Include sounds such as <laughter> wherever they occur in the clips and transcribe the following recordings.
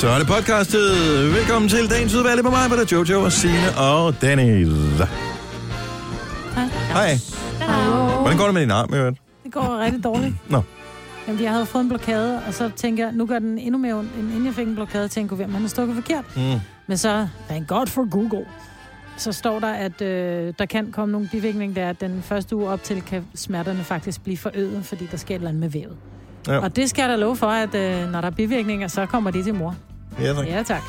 Så er det podcastet. Velkommen til dagens udvalg på mig, hvor der er Jojo og Signe og Dennis. Hej. Hvordan går det med din arm, i øvrigt? Det går rigtig dårligt. Nå. Jamen, jeg havde fået en blokade, og så tænker jeg, nu gør den endnu mere ondt, end inden jeg fik en blokade, tænker jeg, man har stukket forkert. Mm. Men så, thank God for Google, så står der, at øh, der kan komme nogle bivirkninger, der er, at den første uge op til kan smerterne faktisk blive forøget, fordi der sker et eller andet med vævet. Ja. Og det skal jeg da love for, at øh, når der er bivirkninger, så kommer de til mor. Ja, tak. Ja, tak.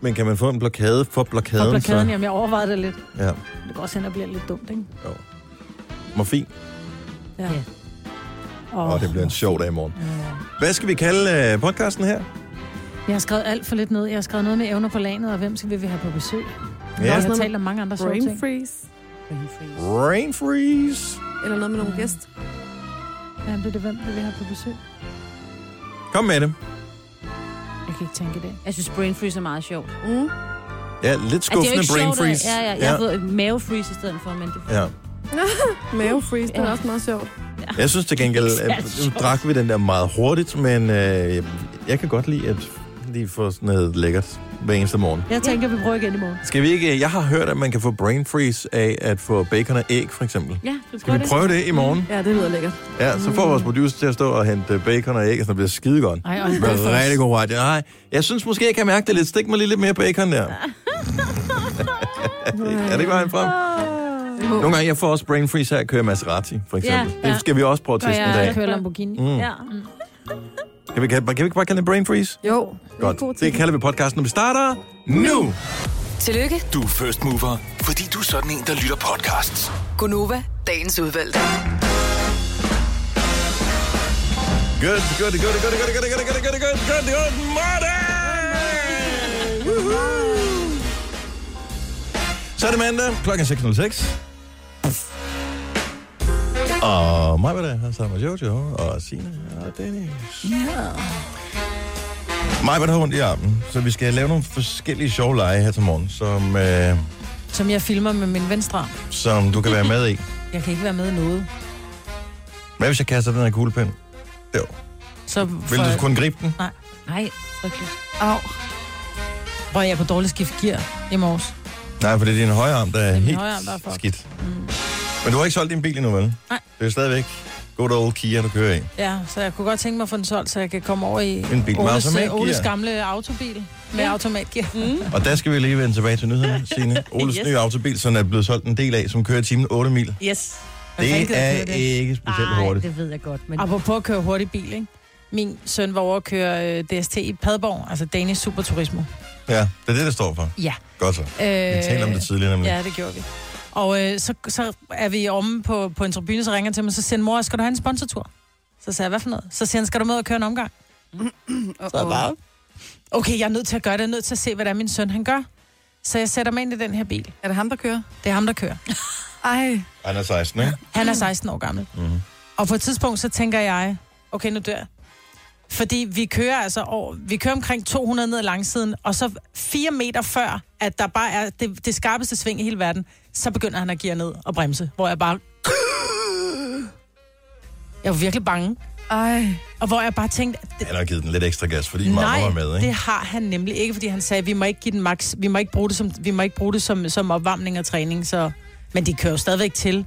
Men kan man få en blokade for blokaden? Og blokaden, så? jamen, jeg overvejede det lidt. Ja. Det går også hen og bliver lidt dumt, ikke? Jo. Morfin. Ja. Ja. Åh, oh, det bliver en sjov dag i morgen. Ja. Hvad skal vi kalde uh, podcasten her? Jeg har skrevet alt for lidt ned. Jeg har skrevet noget med evner på lanet, og hvem skal vi have på besøg? Ja. Jeg også har noget talt om mange andre sjove ting. freeze. Rain freeze. Eller noget med nogle gæst. Ja, det er det, hvem vil vi have på besøg? Kom med det. Jeg kan ikke tænke det. Jeg synes, brain freeze er meget sjovt. Mm. Ja, lidt Altså, skuffende ikke brain sjovt, freeze. At, ja, ja, jeg har fået mave freeze i stedet for, men det ja. <laughs> Mave freeze, det er Ja. også meget sjovt. Jeg synes til gengæld, <laughs> Det at nu sjovt. drak vi den der meget hurtigt, men øh, jeg kan godt lide at lige få sådan noget lækkert hver eneste morgen. Jeg tænker, vi prøver igen i morgen. Skal vi ikke... Jeg har hørt, at man kan få brain freeze af at få bacon og æg, for eksempel. Ja, du Skal vi prøve det i morgen? Ja, det lyder lækkert. Ja, så får vores producer til at stå og hente bacon og æg, og så bliver skide godt. Ej, og Det bliver rigtig god radio. Nej, jeg synes måske, jeg kan mærke det lidt. Stik mig lige lidt mere bacon der. <laughs> er det ikke vejen frem? Nogle gange, jeg får også brain freeze her, at køre Maserati, for eksempel. Ja, ja. Det skal vi også prøve at teste en jeg dag. kører Lamborghini. Mm. Ja. Kan vi, kan, kan vi ikke bare kalde det brain freeze? Jo, er Godt. Det kalder vi podcasten, når vi starter nu. Tillykke, Du er first mover, fordi du er sådan en, der lytter podcasts. Gunova, dagens udvalgte. Good, good, good, good, good, good, good, good, good, good, good, good morning! Woohoo! Så er det mandag, klokken er 6.06. Og mig var der, her sammen med Jojo og Signe og Dennis. Ja. Mig var der har ondt i armen, så vi skal lave nogle forskellige sjove lege her til morgen, som, øh, Som jeg filmer med min venstre arm. som du kan være med i. <laughs> Jeg kan ikke være med i noget. Hvad hvis jeg kaster den her kuglepen? Jo. Så Vil du kunne gribe den? Nej, frygteligt. Au. Hvor jeg er på dårlig skift gear i morges. Nej, for det er din højre arm, der er, er helt højre arm, der er skidt. Mm. Men du har ikke solgt din bil endnu, vel? Nej. Det er stadigvæk good old Kia, du kører i. Ja, så jeg kunne godt tænke mig at få den solgt, så jeg kan komme over i En bil med Oles, automatgear. Oles gamle autobil med ja. automatgear. Mm. Og der skal vi lige vende tilbage til nyhederne, <laughs> Signe. Oles Yes. nye autobil, som er blevet solgt en del af, som kører i timen 8 mil. Yes. Det er ikke specielt Nej, hurtigt. det ved jeg godt, men... Apropos at køre hurtig bil, ikke? Min søn var over at køre øh, DST i Padborg, altså Danish Superturismo. Ja, det er det, det står for. Ja. Godt så. Øh, Vi talte om det tidligere, nemlig. Ja, det gjorde vi. Og øh, så, så er vi omme på, på en tribune, så ringer han til mig, så siger han, mor, skal du have en sponsortur? Så sagde jeg, hvad for noget? Så siger han, skal du med og køre en omgang? <clears throat> Så jeg bare, okay, jeg er nødt til at gøre det, jeg er nødt til at se, hvad det er, min søn han gør. Så jeg sætter mig ind i den her bil. Er det ham, der kører? Det er ham, der kører. Ej, Han er 16, ikke? Han er 16 år gammel. Mhm. Og på et tidspunkt, så tænker jeg, okay, nu dør. Fordi vi kører altså over, vi kører omkring 200 ned ad langsiden, og så fire meter før, at der bare er det, det skarpeste sving i hele verden, så begynder han at geare ned og bremse, hvor jeg bare... Jeg var virkelig bange. ej. Og hvor jeg bare tænkte, det, Han har givet den lidt ekstra gas, fordi mamma nej, var med, det ikke? har han nemlig ikke, fordi han sagde, vi må ikke give den max, vi må ikke bruge det som, vi må ikke bruge det som, som opvarmning og træning, så... Men de kører jo stadigvæk til.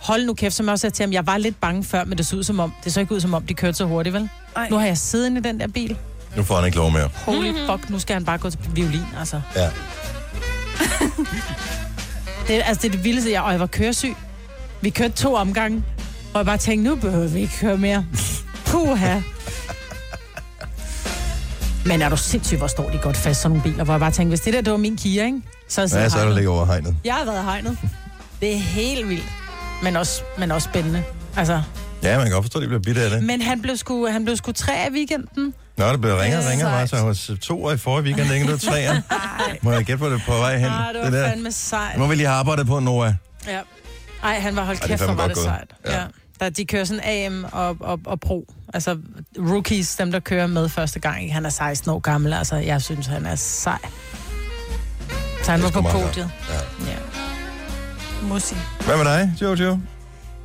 Hold nu kæft, som jeg også sagde til ham, jeg var lidt bange før, men det så ud som om, det så ikke ud som om, de kørte så hurtigt, vel? Ej. Nu har jeg siddet inde i den der bil. Nu får han ikke lov mere. Holy fuck, nu skal han bare gå til violin, altså. Ja. <laughs> Det, er- altså, det er det vildeste, jeg, og jeg var køresyg. Vi kørte to omgange, og jeg bare tænkte, nu behøver vi ikke køre mere. Puha. Men er du sindssygt, hvor står de godt fast, sådan nogle biler, hvor jeg bare tænkte, hvis det der, det var min Kia, ikke? Så er Ja, så er der ligger over hegnet. Jeg har været hegnet. Det er helt vildt. Men også, men også spændende. Altså, Ja, man kan godt forstå, at de bliver bitte af det. men han blev sgu, han blev sgu tre af weekenden. Nå, det blev ringer og er ringer. Sejt. så han var to år i forrige weekend, ikke nu treer. <laughs> Må jeg gætte på det på vej hen? Nej, det var der. fandme sejt. Nu vil jeg have arbejdet på, Noah. Ja. Ej, han var holdt Ej, det er kæft, hvor fandme var godt det gået. sejt. Ja. Ja. Der, de kører sådan AM og, og, og Pro. Altså rookies, dem der kører med første gang. ikke? Han er 16 år gammel, altså jeg synes, han er sej. Så han var er på sgu meget podiet. Ja. Mussi. Hvad med dig, Jojo?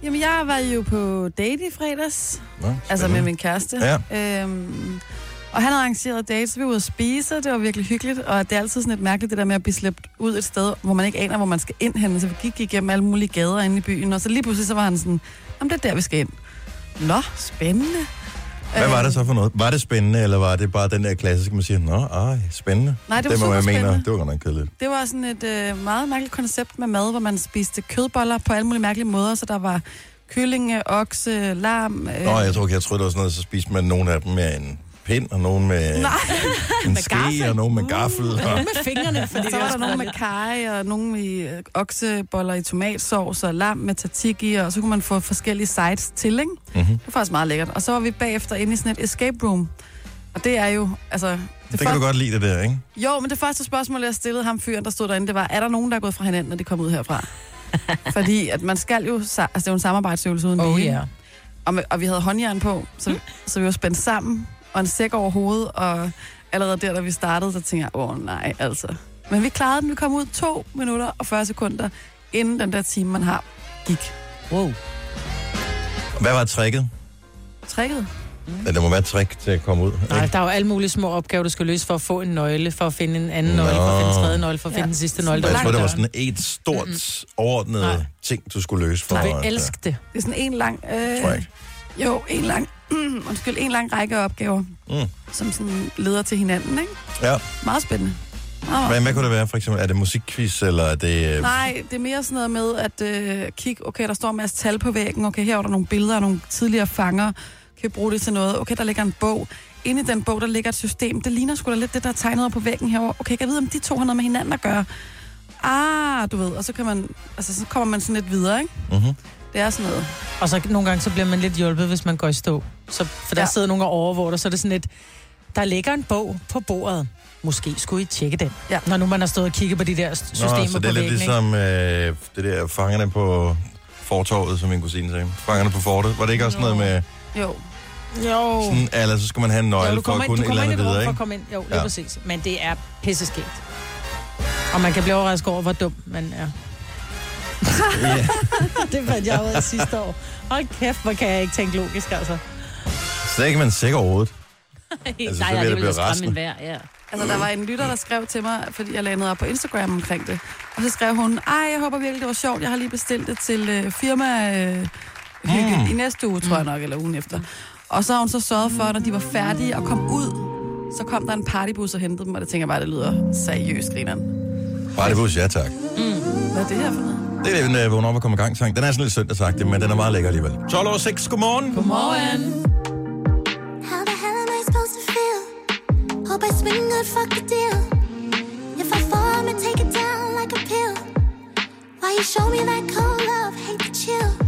Jamen, jeg var jo på date i fredags. Nå, Altså med min kæreste. Ja. Øhm, Og han havde arrangeret dates, vi var ude at spise, det var virkelig hyggeligt, og det er altid sådan lidt mærkeligt, det der med at blive slæbt ud et sted, hvor man ikke aner, hvor man skal ind hen. Så vi gik igennem alle mulige gader inde i byen, og så lige pludselig så var han sådan, om det er der, vi skal ind. Nå, spændende. Hvad var Øh, det så for noget? Var det spændende, eller var det bare den der klassiske, man siger, nå, ej, spændende? Nej, det var det man super mener, spændende. det var godt nok kedeligt. Det var sådan et øh, meget mærkeligt koncept med mad, hvor man spiste kødboller på alle mulige mærkelige måder, så der var kylling, øh, okse, lam. Øh, Nå, jeg tror jeg troede, det var sådan noget, så spiste man nogle af dem med en pind, og nogle med Nej. en <laughs> ske, gaffel. og nogle med gaffel. Og... <laughs> Med fingrene, <laughs> fordi Så var der nogle med kaj, og nogle i øh, okseboller i tomatsovs, og lam med tzatziki, og så kunne man få forskellige sides til, ikke? Mhm. Det var faktisk meget lækkert. Og så var vi bagefter inde i sådan et escape room. Og det er jo, altså... Det, Det kan du godt lide, det der, ikke? Jo, men det første spørgsmål, jeg stillede ham fyren, der stod derinde, det var, er der nogen, der er gået fra hinanden, når de kom ud herfra? Fordi at man skal jo, sa- altså det er jo en samarbejdsøvelse uden Oh lige, ja. og, med, og vi havde håndjern på, så, så vi var spændt sammen, og en sæk over hovedet, og allerede der, da vi startede, så tænkte jeg, åh nej, altså. Men vi klarede den, vi kom ud to minutter og 40 sekunder, inden den der time, man har, gik. Wow. Hvad var tricket? Trækket. Ja, der må være et trick til at komme ud. Nej, ikke? der er jo alle mulige små opgaver, du skal løse for at få en nøgle, for at finde en anden nøgle, for at finde en tredje nøgle, for at finde Ja. den sidste nøgle. Jeg der tror, det var sådan et stort, overordnet Nej. ting, du skulle løse for. døren. at- Du vil elske det. Det er sådan en lang... Øh, Tror jeg ikke. Jo, en lang... <clears throat> undskyld, en lang række opgaver, Mm. som sådan leder til hinanden, ikke? Ja. Meget spændende. Meget, Hvad, hvad kunne det være, for eksempel? Er det musikquiz, eller er det... øh, Nej, det er mere sådan noget med at øh, kigge, okay, der står en masse tal på væggen, okay, her er der nogle billeder af nogle tidligere fanger, kan vi bruge det til noget, okay, der ligger en bog, inde i den bog, der ligger et system, det ligner sgu da lidt det, der er tegnet op på væggen herovre, okay, kan jeg vide, om de to har noget med hinanden at gøre? Ah, du ved, og så kan man, altså så kommer man sådan lidt videre, ikke? Mhm. Det er sådan noget. Og så nogle gange, så bliver man lidt hjulpet, hvis man går i stå. Så, for der Ja. sidder nogen og overvåger dig, så er det sådan et, der ligger en bog på bordet. Måske skulle I tjekke den. Ja. Når nu man har stået og kigget på de der systemer Nå, så det er lidt væggen. ligesom øh, det der fangerne på fortorvet, som min kusine sagde. Fangerne på fortet. Var det ikke også noget med, Jo. ikke? Jo. sådan, eller så skulle man have en nøgle jo, du for kommer at kunne du et eller andet videre, for at ikke? komme ind. Jo, lige ja. præcis. Men det er pisseskægt. Og man kan blive overrasket over, hvor dum man er. <laughs> Det fandt jeg ud af sidste år. Hold kæft, hvor kan jeg ikke tænke logisk, altså. Så ikke man sikker overhovedet. <laughs> Altså, så Nej, vil jeg det da ville en vejr, ja. Altså, der var en lytter, der skrev til mig, fordi jeg lagde noget op på Instagram omkring det. Og så skrev hun, ej, jeg håber virkelig, det var sjovt. Jeg har lige bestilt det til øh, firma øh, hygge Mm. i næste uge, tror jeg nok, eller ugen efter. Og så har hun så sørget for, at når de var færdige og kom ud, så kom der en partybus og hentede dem, og det tænker jeg bare, det lyder seriøst, grineren. Bare det bus, ja tak. Hvad er det her for noget? Det er den, øh, vågner op og kommer i gang sang. Den er sådan lidt søndagsagtig, men den er meget lækker alligevel. 12 over 6, godmorgen. Godmorgen. How the hell am I supposed to feel? Hope I swing good, fuck the deal. If I fall, I'ma take it down like a pill. Why you show me that cold love? Hate to chill.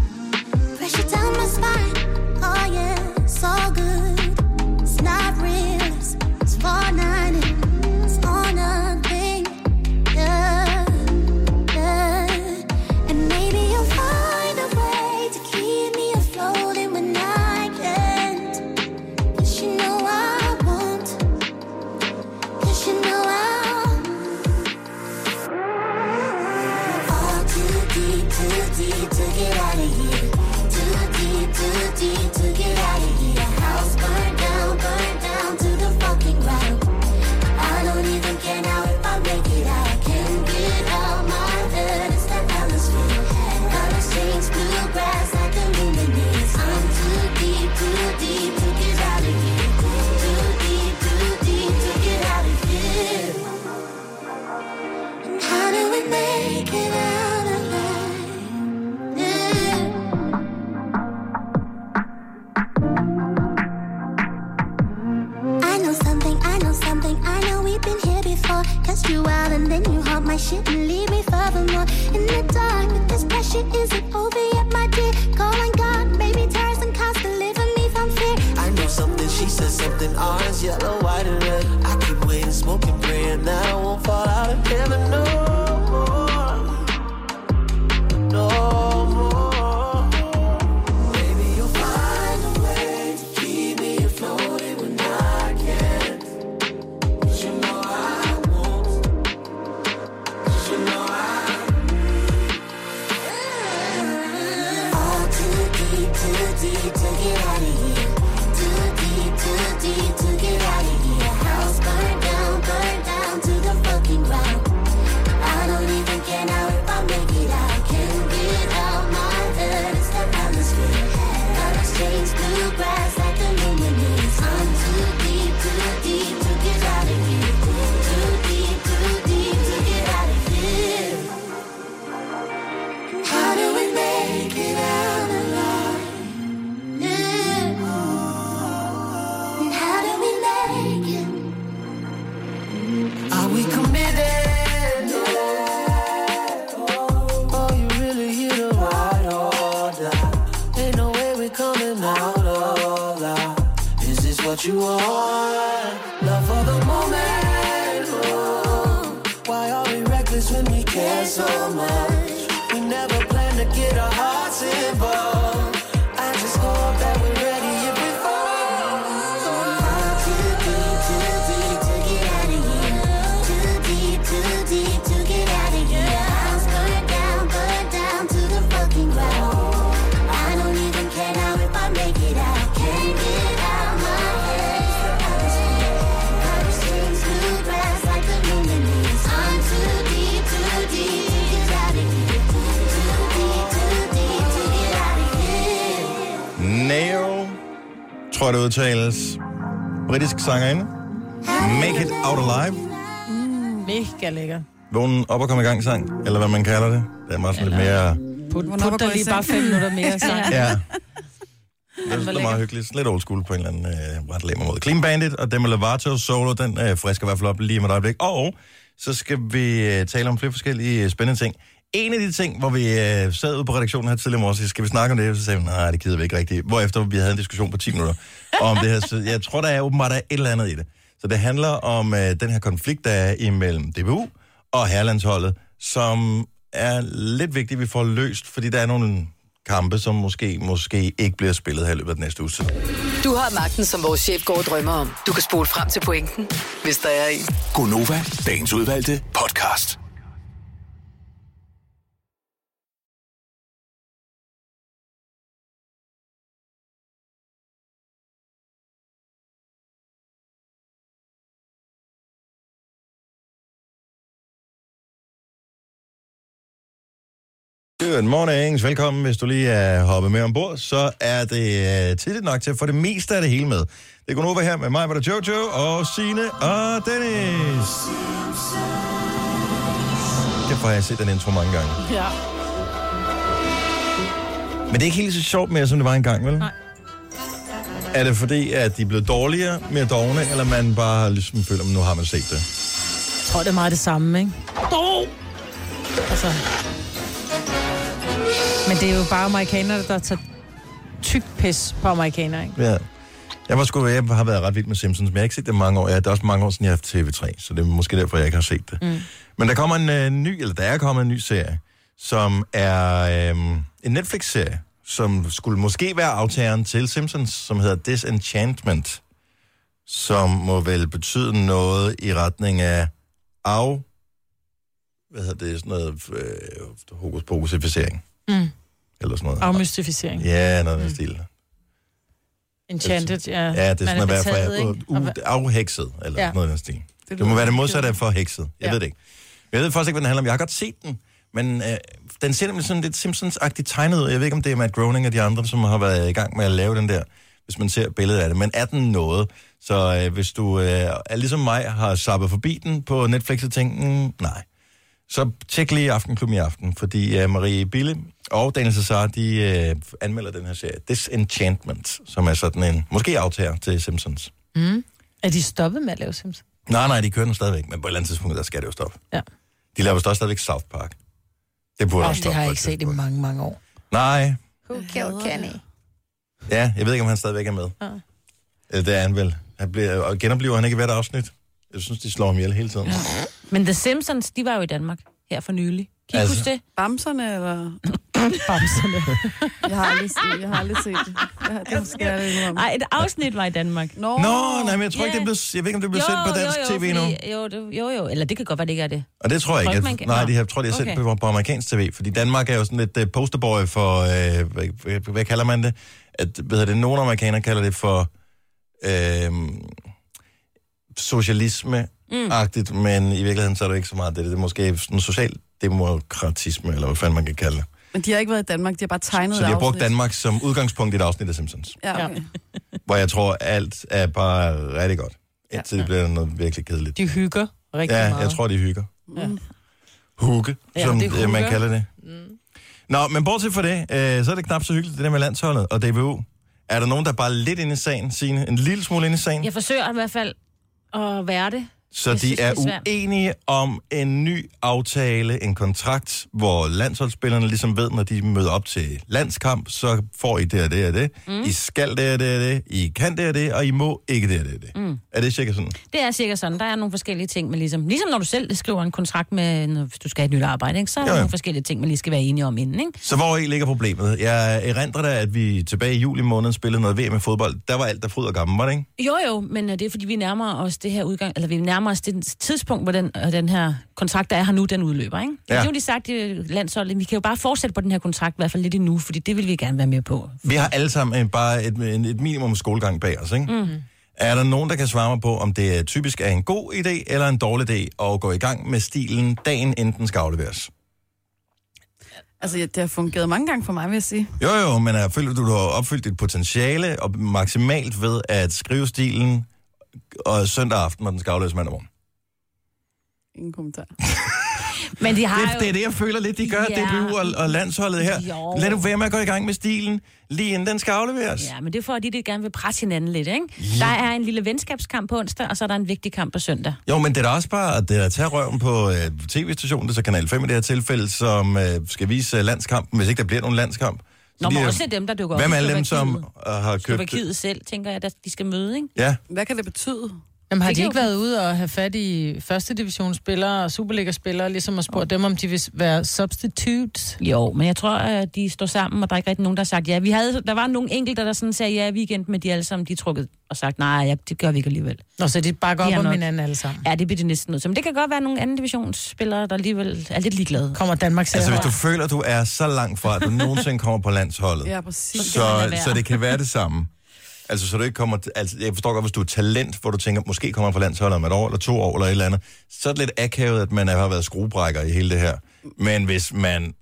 Sangerinde. Make it out alive. Mega lækker. Vågen op og komme i gang sang, eller hvad man kalder det. Det er meget sådan lidt mere... Put, put I i lige bare fem minutter mere <laughs> sang. Ja. <laughs> Det er, det er meget hyggeligt. Lidt old school på en eller anden øh, ret lemmer måde. Clean Bandit og Demi Lovato solo, den øh, frisker i hvert fald op lige om et øjeblik. Og så skal vi øh, tale om flere forskellige øh, spændende ting. En af de ting, hvor vi øh, sad ude på redaktionen her tidligere morges, skal vi snakke om det? Så sagde vi, nej, det gider vi ikke rigtigt. Hvorefter vi havde en diskussion på 10 minutter om det her. Så jeg tror, der er åbenbart der er et eller andet i det. Så det handler om øh, den her konflikt, der er imellem DBU og herlandsholdet, som er lidt vigtigt, vi får løst, fordi der er nogle kampe, som måske, måske ikke bliver spillet her i løbet af den næste uge. Du har magten, som vores chef går og drømmer om. Du kan spole frem til pointen, hvis der er en. Gonova, dagens udvalgte podcast. Good morning, velkommen. Hvis du lige er hoppet med ombord, så er det uh, tidligt nok til at få det meste af det hele med. Det går over her med mig, der Jojo, og Sine og Dennis. Derfor har jeg set den intro mange gange. Ja. Men det er ikke helt så sjovt mere, som det var engang, vel? Nej. Er det fordi, at de er blevet dårligere, mere dogne, eller man bare ligesom føler, at nu har man set det? Jeg tror, det er meget det samme, ikke? Oh! Altså. Men det er jo bare amerikanere, der tager tyk pis på amerikanere, ikke? Ja. Jeg, var sgu, jeg har været ret vild med Simpsons, men jeg har ikke set det mange år. Ja, det er også mange år siden, jeg har haft TV3, så det er måske derfor, jeg ikke har set det. Mm. Men der kommer en øh, ny, eller der er kommet en ny serie, som er øh, en Netflix-serie, som skulle måske være aftageren til Simpsons, som hedder Disenchantment, som må vel betyde noget i retning af af, hvad hedder det, sådan noget øh, hokus pokusificering. Mm. Eller sådan noget. Afmystificering. Ja, noget af den stil. Enchanted, ja. Ja, det er sådan at være for uh, afhekset, eller ja. noget af den stil. Det, Det må være det modsatte af for hekset. Jeg Ja. ved det ikke. Jeg ved faktisk ikke, hvad den handler om. Jeg har godt set den, men øh, den ser nemlig sådan lidt Simpsons-agtigt tegnet ud. Jeg ved ikke, om det er Matt Groening og de andre, som har været i gang med at lave den der, hvis man ser billedet af det. Men er den noget? Så øh, hvis du øh, er ligesom mig, har sappet forbi den på Netflix og tænkt, mm, nej. Så tjek lige Aftenklubben i aften, fordi øh, Marie Bille og Daniel Cesar, de øh, anmelder den her serie. Disenchantment, som er sådan en, måske aftager til Simpsons. Mm. Er de stoppet med at lave Simpsons? Nej, nej, de kører den stadigvæk, men på et eller andet tidspunkt, der skal det jo stoppe. Ja. De laver også stadigvæk South Park. Det burde Oh, også det stoppe har jeg ikke et set i mange, mange år. Nej, Who killed Kenny? ja, jeg ved ikke, om han stadigvæk er med. Ja. Eller det er han vel. Han bliver, og genoplever han ikke i hvert afsnit. Jeg synes, de slår ham ihjel hele tiden. Men The Simpsons, de var jo i Danmark her for nylig. Kan I altså... huske det? Bamserne, eller? Bamserne. <laughs> Jeg har aldrig, set- jeg har aldrig set det. Jeg, har- det skal jeg indrømme. Nej, et afsnit var i Danmark. Nå, Nå, nej, men jeg tror ikke, Ja. det blev, jeg ved ikke, om det blev sendt på dansk jo, jo, tv nu. fordi, jo, det, jo, jo, eller det kan godt være, det ikke er det. Og det tror jeg ikke. ikke, man Jeg, kan- nej, Nå. de har, tror, de har sendt Okay. på, på amerikansk tv, fordi Danmark er jo sådan lidt uh, posterboy for, uh, hvad, hvad, hvad kalder man det? At, hvad hedder det? Nogle amerikanere kalder det for uh, socialisme-agtigt, mm. men i virkeligheden så er det ikke så meget det. Det er måske sådan socialdemokratisme, eller hvad fanden man kan kalde det. Men de har ikke været i Danmark, de har bare tegnet Så de har brugt afsnit. Danmark som udgangspunkt i et afsnit af Simpsons, Ja, okay. hvor jeg tror, alt er bare rigtig godt. Indtil det bliver noget virkelig kedeligt. De hygger rigtig Ja, meget. jeg tror, de hygger. Ja. Hugge, Ja, som det er man kalder det. Mm. Nå, men bortset fra det, øh, så er det knap så hyggeligt, det der med landsholdet og DBU. Er der nogen, der er bare lidt inde i sagen, Signe? En lille smule inde i sagen? Jeg forsøger i hvert fald at være det. Så Jeg de synes, er er uenige om en ny aftale, en kontrakt, hvor landsholdsspillerne ligesom ved, når de møder op til landskamp, så får I det og det og det. Mm. I skal det og det og det. I kan det og det, og I må ikke det og det og det. Mm. Er det cirka sådan? Det er sikkert sådan. Der er nogle forskellige ting, med ligesom, ligesom når du selv skriver en kontrakt med, når, du skal have et nyt arbejde, ikke? så er der Jo, nogle forskellige ting, man lige skal være enige om inden. Ikke? Så hvor i ligger problemet? Jeg erindrer da, at vi tilbage i juli måned spillede noget VM i fodbold. Der var alt der fryd og gammel, var det ikke? Jo, jo, men øh, det er fordi, vi nærmer os det her udgang, eller vi nærmer os det tidspunkt, hvor den, øh, den her kontrakt, der er her nu, den udløber, ikke? Ja. Det har jo de sagt i landsholdet, vi kan jo bare fortsætte på den her kontrakt, i hvert fald lidt endnu, fordi det vil vi gerne være med på. Vi har alle sammen bare et, et, et minimum skolegang bag os, ikke? Mm. Er der nogen, der kan svare mig på, om det er typisk er en god idé eller en dårlig idé at gå i gang med stilen dagen inden den skal afleveres? Altså, det har fungeret mange gange for mig, vil jeg sige. Jo, jo, men jeg føler, du har opfyldt dit potentiale og maksimalt ved at skrive stilen og søndag aften, når den skal afleveres mandag morgen. Ingen kommentar. <laughs> Men de har Det, jo... det er det, jeg føler lidt, de gør, Ja. DBU og, og landsholdet her. Jo. Lad nu være med at gå i gang med stilen, lige inden den skal afleveres. Ja, men det er fordi, de gerne vil presse hinanden lidt, ikke? Ja. Der er en lille venskabskamp på onsdag, og så er der en vigtig kamp på søndag. Jo, men det er da også bare at, det er at tage røven på øh, tv-stationen, det er så Kanal 5 i det her tilfælde, som øh, skal vise øh, landskampen, hvis ikke der bliver nogen landskamp. Nå, men også dem, der dukker op. Hvem er alle dem, som øh, har købt... Slovakiet selv, tænker jeg, at de skal møde, ikke? Ja, Hvad kan det betyde? Jamen, har Det de ikke været ude og have fat i første divisionsspillere og Superliga-spillere, ligesom at spørge dem, om de vil være substitutes? Jo, men jeg tror, at de står sammen, og der er ikke rigtig nogen, der har sagt ja. Vi havde, der var nogle enkelte, der sådan sagde ja i weekend, men de alle sammen, de trukket og sagt, nej, ja, det gør vi ikke alligevel. Nå, så de bakker De op om nok- hinanden alle sammen. Ja, det bliver det næsten nødt til. Men det kan godt være nogle anden divisionsspillere, der alligevel er lidt ligeglade. Kommer Danmark til altså hvis du føler, du er så langt fra, at du nogensinde kommer på landsholdet, Ja, præcis. Så så det kan være det samme. Altså, så du ikke kommer... Altså, jeg forstår godt, hvis du er talent, hvor du tænker, måske kommer jeg på landsholdet om et år, eller to år, eller et eller andet. Så er det lidt akavet, at man har været skruebrækker i hele det her. Men hvis man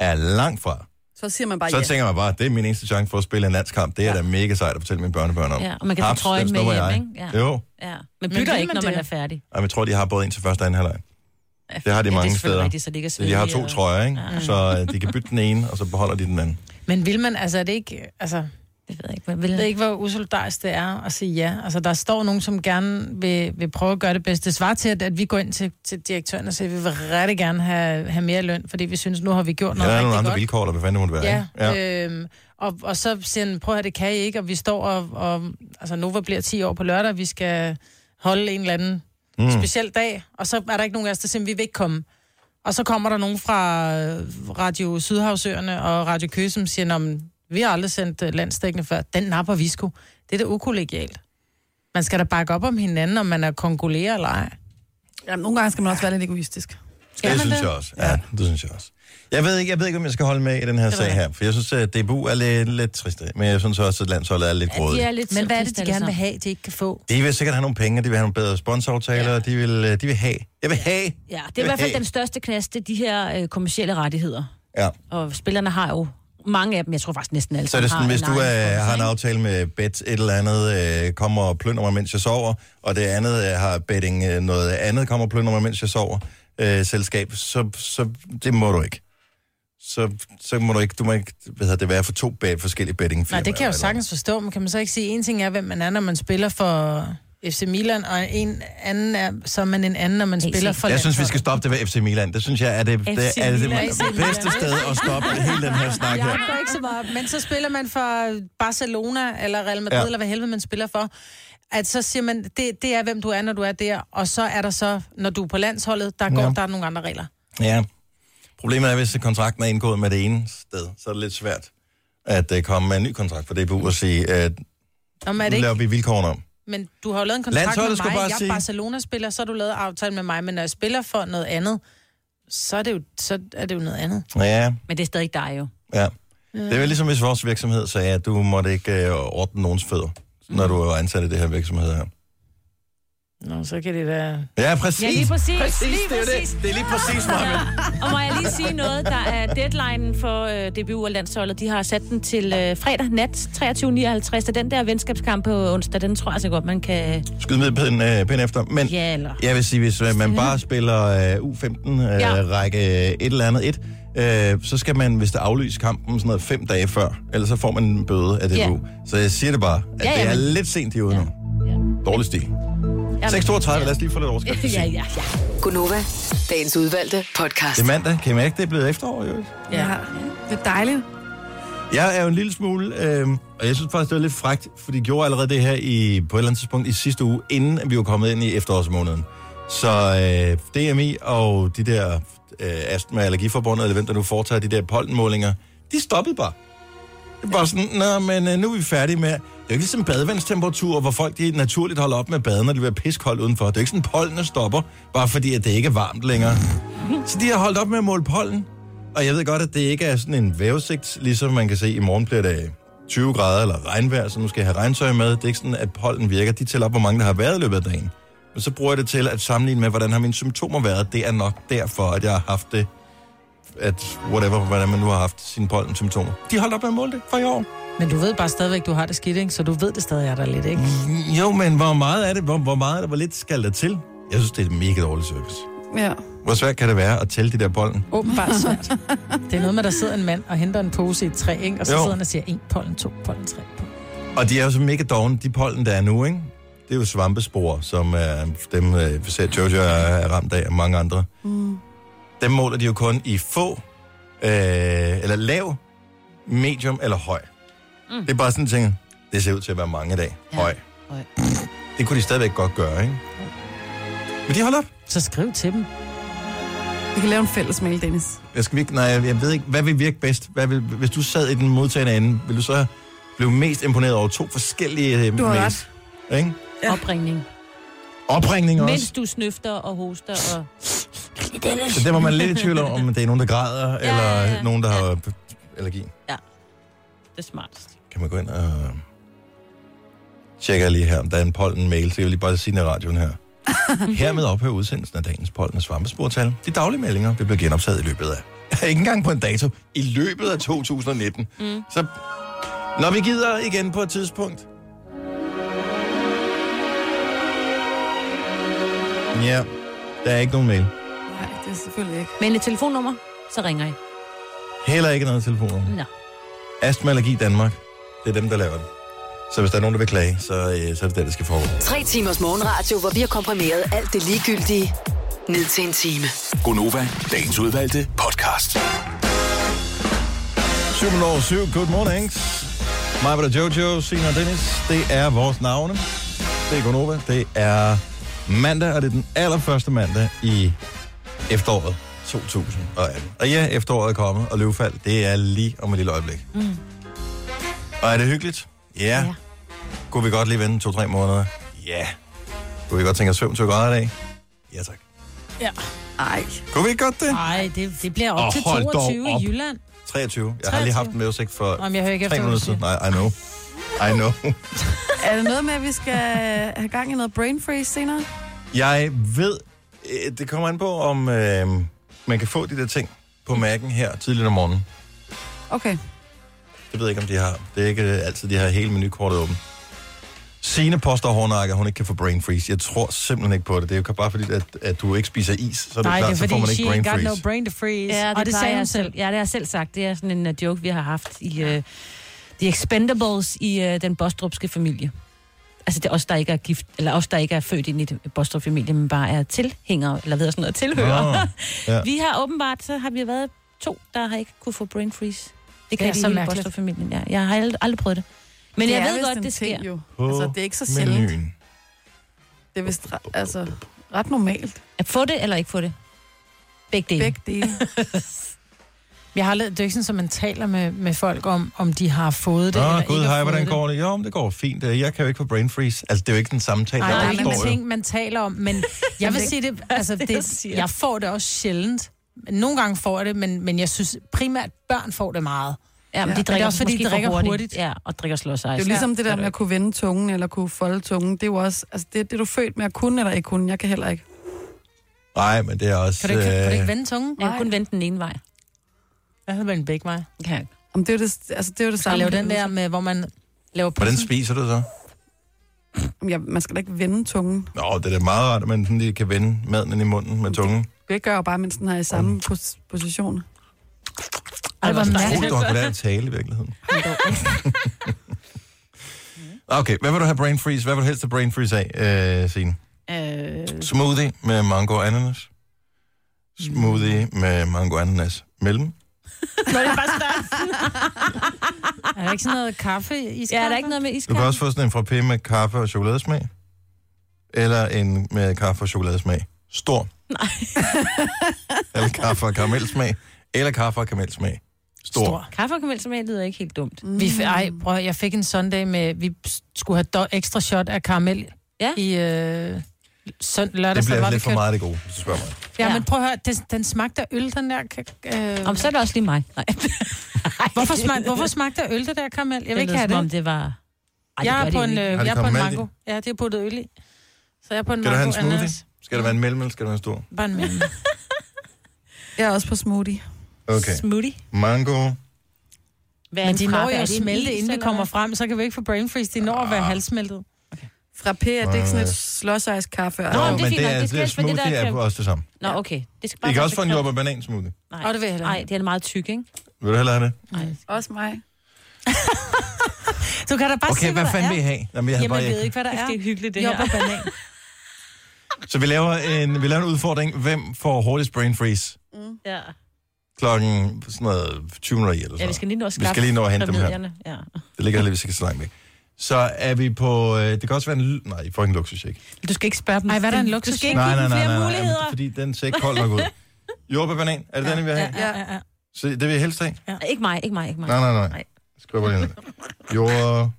er langt fra, Så siger man bare så ja. tænker man bare, det er min eneste chance for at spille en landskamp. Det er Ja. da mega sejt at fortælle mine børnebørn om. Ja, og man kan Haps, trøjen den med hjem, ikke? Ja. Jo, Ja. Men Men bytter vil ikke, man når man det? er færdig. og jeg tror, de har både en til første og anden halvleg. Ja, Det har de ja, mange det er steder. Rigtigt, så er Så de har to og- trøjer, ikke? Så øh, de kan bytte den ene, og så beholder de den anden. Men vil man, altså er det ikke, altså, Det ved jeg ikke, hvad vil jeg ved ikke, hvor usolidarisk det er at sige ja. Altså, der står nogen, som gerne vil, vil prøve at gøre det bedste. Det svarer til, at, at vi går ind til, til direktøren og siger, at vi vil rigtig gerne have, have mere løn, fordi vi synes, nu har vi gjort Ja, noget der er nogle rigtig andre godt. vilkår, der hvad fanden det måtte være, Ja, ikke? ja. Øhm, og, og så siger han, prøv at det kan I ikke, og vi står og, og altså Nova bliver 10 år på lørdag, vi skal holde en eller anden mm. speciel dag, og så er der ikke nogen af os, der siger, vi vil ikke komme. Og så kommer der nogen fra Radio Sydhavsøerne og Radio Køge, som siger, "Nå, men vi har aldrig sendt øh, landstækkende før. Den napper vi sgu. Det er da ukollegialt. Man skal da bakke op om hinanden, om man er kongolerer eller ej. Ja, nogle gange skal man også være lidt egoistisk. Skal det synes det? jeg også. Ja, det synes jeg også. Jeg ved ikke, jeg ved ikke, om jeg skal holde med i den her sag her, for jeg synes, at DBU er lidt, lidt trist, men jeg synes også, at landsholdet er lidt Ja, grådigt. lidt Men hvad er det, de gerne vil have, de ikke kan få? De vil sikkert have nogle penge, de vil have nogle bedre sponsoraftaler, ja. de, vil, øh, de vil have. Jeg vil have. Ja, det er i hvert fald have. den største knast, det er de her øh, kommercielle rettigheder. Ja. Og spillerne har jo mange af dem, jeg tror faktisk næsten alle Så er det sådan, hvis du egen øh, har en aftale med bet et eller andet, øh, kommer og plønder mig, mens jeg sover, og det andet øh, har betting øh, noget andet, kommer og plønder mig, mens jeg sover, øh, selskab, så, så det må du ikke. Så, så må du ikke, du må ikke hvad det, være for to forskellige betting Nej, det kan jeg jo sagtens forstå, men kan man så ikke sige, en ting er, hvem man er, når man spiller for FC Milan, og en anden er, så er man en anden, når man Helt spiller for Jeg synes, vi skal stoppe det ved FC Milan. Det synes jeg er det, det, er det, det bedste sted at stoppe hele den her snak her. Jeg går ikke så meget, men så spiller man for Barcelona eller Real Madrid, Ja. eller hvad helvede man spiller for. At så siger man, det, det er, hvem du er, når du er der, og så er der så, når du er på landsholdet, der går Ja. der er nogle andre regler. Ja. Problemet er, hvis kontrakten er indgået med det ene sted, så er det lidt svært at uh, komme med en ny kontrakt for DBU og sige, at Nå, men, er det laver ikke, vi vilkårene om. Men du har jo lavet en kontrakt med mig, bare jeg er sige- Barcelona-spiller, så har du lavet aftale med mig, men når jeg spiller for noget andet, så er det jo, så er det jo noget andet. Ja, Men det er stadig dig jo. ja. Det er vel ligesom, hvis vores virksomhed sagde, at du måtte ikke uh, ordne nogens fødder, når du er ansat i det her virksomhed her. Nå, så kan det da... Ja, præcis. Ja, lige præcis. præcis Lige det, er præcis. det. det er lige præcis, Marvind. Og må jeg lige sige noget, der er deadline for øh, DBU og landsholdet. De har sat den til øh, fredag nat 23.59. Så den der venskabskamp på onsdag, den tror jeg så godt, man kan... Skyd med pind, uh, pind efter. Men Ja, eller... jeg vil sige, hvis uh, man bare spiller uh, U15, uh, Ja. række et eller andet et, uh, så skal man, hvis der aflyser kampen sådan noget fem dage før, ellers så får man en bøde af DBU. Ja. Så jeg siger det bare, at Ja, ja, det er men- lidt sent, er ude Ja. nu. Ja. Dårlig stil. Jeg 6.32, lad os lige få lidt overskrift. <laughs> Ja, ja, ja. Gunova, dagens udvalgte podcast. Det er mandag. Kan I mærke, det er blevet efterår? Jo? Ja. Det er dejligt. Jeg er jo en lille smule, øh, og jeg synes faktisk, det var lidt frækt, for de gjorde allerede det her i, på et eller andet tidspunkt i sidste uge, inden vi var kommet ind i efterårsmåneden. Så øh, DMI og de der øh, Astma Allergiforbundet, eller hvem der nu foretager de der pollenmålinger, de stoppede bare. Det var sådan, nå, men øh, nu er vi færdige med... Det er jo ikke ligesom badevandstemperatur, hvor folk de naturligt holder op med baden, når de bliver piskoldt udenfor. Det er jo ikke sådan, pollen stopper, bare fordi at det ikke er varmt længere. Så de har holdt op med at måle pollen. Og jeg ved godt, at det ikke er sådan en vævesigt, ligesom man kan se, i morgen bliver det 20 grader eller regnvejr, så nu skal jeg have regntøj med. Det er ikke sådan, at pollen virker. De tæller op, hvor mange der har været i løbet af dagen. Men så bruger jeg det til at sammenligne med, hvordan har mine symptomer været. Det er nok derfor, at jeg har haft det, at whatever, hvordan man nu har haft sine pollen-symptomer. De holdt op med at måle det for i år. Men du ved bare stadigvæk, du har det skidt, ikke? Så du ved det stadig er der lidt, ikke? Jo, men hvor meget er det? Hvor, hvor meget er det? Hvor lidt skal der til? Jeg synes, det er mega dårlig service. Ja. Hvor svært kan det være at tælle de der pollen? Åbenbart svært. <laughs> Det er noget med, at der sidder en mand og henter en pose i et træ, ikke? Og så Jo. sidder han og siger, en pollen, to pollen, tre pollen. Og de er jo så mega dogne, de pollen, der er nu, ikke? Det er jo svampespor, som er dem, øh, vi ser Jojo er, er ramt af, og mange andre. Mm. Dem måler de jo kun i få, øh, eller lav, medium eller høj. Mm. Det er bare sådan en ting, det ser ud til at være mange i dag. Ja. Høj. Høj. Det kunne de stadigvæk godt gøre, ikke? Men de holder op. Så skriv til dem. Vi kan lave en fælles mail, Dennis. Jeg, skal virke, nej, jeg, jeg ved ikke, hvad vil virke bedst? Hvad vil, hvis du sad i den modtagende ende, vil du så blive mest imponeret over to forskellige øh, Du har mails? Ikke? Ja. Opringning. Opringning også. Mens du snøfter og hoster og... Så det var man lidt i tvivl om, om det er nogen, der græder, ja, eller ja, ja. nogen, der har allergi. Det er smartest. Kan man gå ind og tjekke lige her, om der er en pollen-mail, så jeg vil lige bare sige i radioen her. <laughs> Hermed ophører udsendelsen af dagens pollen- og svampesportal. De daglige meldinger vil blive genoptaget i løbet af... <laughs> ikke engang på en dato. I løbet af 2019. Mm. Så når vi gider igen på et tidspunkt. Ja, der er ikke nogen mail. Nej, det er selvfølgelig ikke. Men et telefonnummer, så ringer I. Heller ikke noget telefonnummer. Nå. Astma Allergi Danmark. Det er dem, der laver det. Så hvis der er nogen, der vil klage, så, øh, så er det der, det skal foregå. Tre timers morgenradio, hvor vi har komprimeret alt det ligegyldige ned til en time. Gonova, dagens udvalgte podcast. 7 over 7. Good mornings. Mig og Jojo, Sina og Dennis. Det er vores navne. Det er Gonova. Det er mandag, og det er den allerførste mandag i efteråret 2018. Og ja, efteråret er kommet, og løvfald, det er lige om et lille øjeblik. Mm. Og er det hyggeligt? Ja. ja. Kunne vi godt lige vente to-tre måneder? Ja. Kunne vi godt tænke os 25 grader i dag? Ja, tak. Ja. Ej. Kunne vi ikke godt det? Nej, det, det bliver op Åh, oh, til hold dog 22 op. i Jylland. 23. Jeg har lige 23. haft en vejrudsigt for Nå, men jeg hører ikke tre efter, minutter hvad du siden. Nej, I know. I know. <laughs> Er det noget med, at vi skal have gang i noget brain freeze senere? Jeg ved, øh, det kommer an på, om øh, man kan få de der ting på mærken her tidligt om morgenen. Okay. Det ved jeg ikke, om de har. Det er ikke øh, altid, de har hele menukortet åbent. Signe påstår hårdnakke, at hun ikke kan få brain freeze. Jeg tror simpelthen ikke på det. Det er jo bare fordi, at, at du ikke spiser is, så er det Nej, klart, det er så får man ikke she brain got freeze. no brain to freeze. Ja, det, og det sagde hun jeg selv. Ja, det har jeg selv sagt. Det er sådan en uh, joke, vi har haft i uh, The Expendables i uh, den Bostrupske familie. Altså det er os, der ikke er gift, eller os, der ikke er født ind i et Bostrup-familie, men bare er tilhængere, eller ved sådan noget, tilhører. Nå, <laughs> ja. Vi har åbenbart, så har vi været to, der har ikke kunne få brain freeze. Det kan er de mærkeligt. Bostrup-familien. Ja, jeg har aldrig, aldrig prøvet det. Men det jeg ved godt, det sker. Jo. På Altså, det er ikke så sjældent. menuen. Det er vist re- altså, ret normalt. At få det eller ikke få det? Begge dele. Begge dele. <laughs> Jeg har lavet, det er ikke sådan, at man taler med, med folk om, om de har fået det Nå, eller gud, ikke hej, hvordan det. går det? Jo, men det går fint. Jeg kan jo ikke få brain freeze. Altså, det er jo ikke den samtale, Nej, der der er ikke jo. ting, man taler om, men <laughs> jeg vil sige det, <laughs> altså, det, jeg det, får det også sjældent. Nogle gange får jeg det, men, men jeg synes primært, børn får det meget. Ja, men Ja. de Men det er drikker også, fordi de drikker hurtigt. hurtigt. Ja, og drikker slås Det er jo ligesom det der med at kunne vende tungen, eller kunne folde tungen. Det er jo også, altså det, det er du født med at kunne, eller ikke kunne. Jeg kan heller ikke. Nej, men det er også... Kan du ikke, kan du ikke øh, vende tungen? Jeg kan kun vente den ene vej. Jeg havde været en begge vej. Ja. Om det er jo det, altså det, er det Så samme. lave den der med, hvor man laver Hvordan pussen. spiser du så? Ja, man skal da ikke vende tungen. Nå, det er da meget rart, at man sådan lige kan vende maden ind i munden med tungen. Det gør jo bare, mens den er i samme pos- position. Ej, hvor Utroligt, mærkeligt. du har kunnet lære at tale i virkeligheden. <laughs> <laughs> Okay, hvad vil du have brain freeze? Hvad vil du helst have brain freeze af, øh, Signe? Øh, Smoothie med mango og ananas. Smoothie med mango og ananas mellem. <laughs> Nå, det er bare størrelsen. <laughs> Er der ikke sådan noget kaffe i Ja, er der ikke noget med Du iskaffe? kan også få sådan en frappé med kaffe og chokoladesmag. Eller en med kaffe og chokoladesmag. Stor. Nej. <laughs> Eller kaffe og karamelsmag. Eller kaffe og karamelsmag. Stor. Stor. Kaffe og karamelsmag lyder ikke helt dumt. Vi, f- ej, prøv, jeg fik en sunday med, vi skulle have do- ekstra shot af karamel Ja. i øh, søn, lørdag. Det så bliver var vi lidt for kørt- meget det gode, hvis du spørger mig. Ja, Ja. men prøv at høre, den, den smagte af øl, den der... Øh, Om så er det også lige mig. <laughs> Nej. hvorfor, smag, hvorfor smagte af øl, det der karamel? Jeg vil det ikke have som om det. det var... Ej, jeg det er på det en, øh, jeg er på en mango. Ja, det er puttet øl i. Så jeg er på en Skal du have mango en smoothie? ananas. Skal det være en mellem, eller skal det være en stor? Bare en mellem. Jeg er også på smoothie. Okay. Smoothie. Mango. Hvad er Men en de når jo at det smelte, inden vi eller kommer frem, så kan vi ikke få brain freeze. De når at være halvsmeltet. Frappé, er det ikke sådan et slåsejs kaffe? Nå, Nå, men det er det, fint er, nok. Det skal det er helst være det, smoothie der er kan- også det samme. Nå, okay. Det skal bare I kan være også få en så jordbær banan smoothie. Nej. Åh, det vil jeg Nej, det er meget tyk, ikke? Vil du hellere have det? Også mig. <laughs> Du kan da bare Okay, se, hvad fanden er. vil I have? Jamen, jeg Jamen, jeg ved bare... ikke, hvad der er. Det er hyggeligt, det her. på banan. <laughs> Så vi laver, en, vi laver en udfordring. Hvem får hurtigst brain freeze? Ja. Klokken sådan noget 20 minutter i eller sådan ja, vi skal lige nå at Vi skal lige nå at hente dem her. familierne. Ja. Det ligger heldigvis ikke så langt væk. Så er vi på... Øh, det kan også være en... ly- Nej, I får ikke en luksusshake. Du skal ikke spørge dem. Ej, hvad er der en Du luksus? skal ikke Nej, give nej, nej, flere nej, nej, muligheder. men fordi den ser ikke kold nok ud. Jordbærbanan, er det den, I vil have? Ja, ja, ja. Så det vil jeg helst have? Nej, Ikke mig, ikke mig, ikke mig. Nej, nej, nej. Nej. Skriv bare lige ned. Jordbær...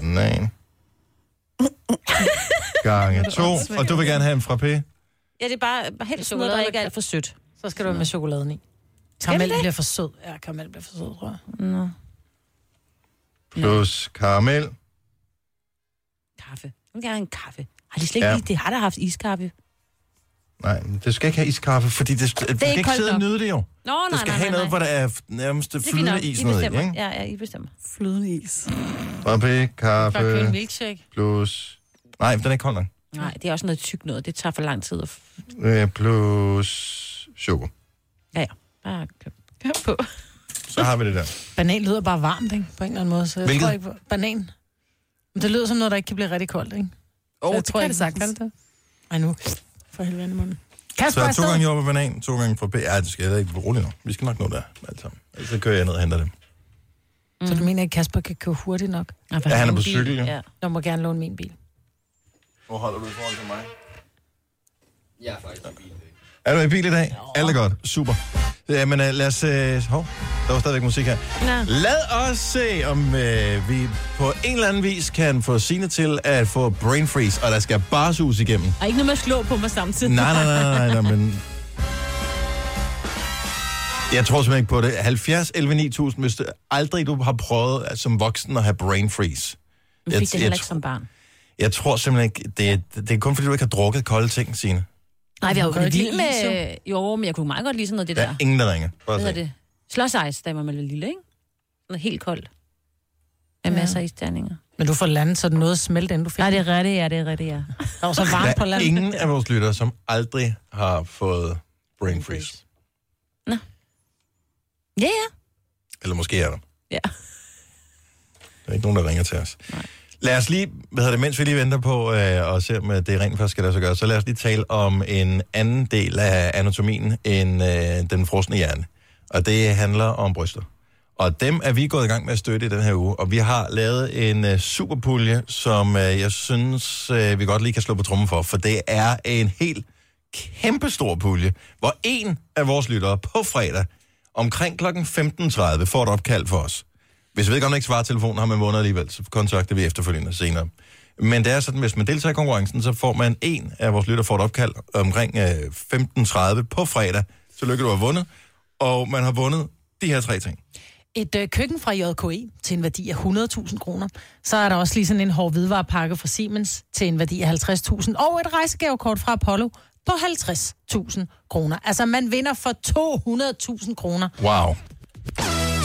Banan. Gange <laughs> to. Og du vil gerne have en frappé? Ja, det er bare bare helst noget, der Chokolade ikke er alt for sødt. Så skal du have med chokoladen i. Karamel det? bliver for sød. Ja, karamel bliver for sød, tror jeg. Nå. Plus karamel. Kaffe. Jeg vil gerne have en kaffe. Har de slet ikke Ja. ja. Det har der haft iskaffe. Nej, men det skal ikke have iskaffe, fordi det, det, du kan ikke sidde og nok. nyde det jo. Nå, nej, Du skal nej, have nej, noget, hvor der er nærmest er flydende nok. is i, bestemmer. ikke? Ja, ja, I bestemmer. Flydende is. Frappé, kaffe, milkshake. plus... Nej, den er ikke kold nok. Nej, det er også noget tykt noget. Det tager for lang tid. At... Øh, plus choco. Ja, ja. Bare køb. Køb på. Så har vi det der. Banan lyder bare varmt, ikke? På en eller anden måde. Så jeg Hvilket? tror ikke på... Banan. Men det lyder som noget, der ikke kan blive rigtig koldt, ikke? Åh, Så oh, det kan ikke, det sagtens. Kan det? Ej, nu. For helvede i munden. Så Kasper, er er to gange afsted. jordbær banan, to gange frappé. Ja, det skal jeg da ikke roligt nu. Vi skal nok nå der, alt sammen. Ellers så kører jeg ned og henter dem. Så du mener ikke, Kasper kan køre hurtigt nok? Ja, han er på bil. cykel, jo. Ja. Du må gerne låne min bil. Hvor holder du i forhold til mig? Jeg er faktisk i bil i dag. Er du i bil i dag? Alt er godt. Super. Jamen, uh, lad os... Uh, hov, der var stadigvæk musik her. Nå. Lad os se, om uh, vi på en eller anden vis kan få Signe til at få brain freeze, og der skal bare sus igennem. Og ikke noget med at slå på mig samtidig. Nej, nej, nej, nej, nej, men... Jeg tror simpelthen ikke på det. 70, 11, 9000, hvis du aldrig du har prøvet som voksen at have brain freeze. Jeg- fik det jeg heller ikke tror- som barn. Jeg tror simpelthen ikke, det, er- det er kun fordi, du ikke har drukket kolde ting, Signe. Nej, vi har jo ikke lide med... Jo, men jeg kunne meget godt lide sådan noget det Der der. er ingen, der ringer. Bare Hvad se. hedder det? Slåsejs, da man var lille, ikke? Noget helt koldt. Med Ja. masser af isterninger. Men du får landet, så den nåede at smelte, inden du fik Nej, det er rigtigt, ja, det er rigtigt, ja. Der var så varmt på Der er landet. ingen af vores lyttere, som aldrig har fået brain freeze. Ja, ja. Eller måske er der. Ja. Der er ikke nogen, der ringer til os. Nej. Lad os lige, hvad hedder det, mens vi lige venter på øh, og ser, om øh, det rent faktisk skal lade sig gøre, så lad os lige tale om en anden del af anatomien end øh, den frosne hjerne. Og det handler om bryster. Og dem er vi gået i gang med at støtte i den her uge. Og vi har lavet en øh, superpulje, som øh, jeg synes, øh, vi godt lige kan slå på trummen for. For det er en helt kæmpestor pulje, hvor en af vores lyttere på fredag omkring kl. 15.30 får et opkald for os. Hvis vedkommende ikke svarer telefonen, har man vundet alligevel, så kontakter vi efterfølgende senere. Men det er sådan, hvis man deltager i konkurrencen, så får man en af vores lytter får et opkald omkring øh, 15.30 på fredag. Tillykke, du har vundet. Og man har vundet de her tre ting. Et øh, køkken fra JKE til en værdi af 100.000 kroner. Så er der også lige sådan en hård hvidvarepakke fra Siemens til en værdi af 50.000. Og et rejsegavekort fra Apollo på 50.000 kroner. Altså, man vinder for 200.000 kroner. Wow.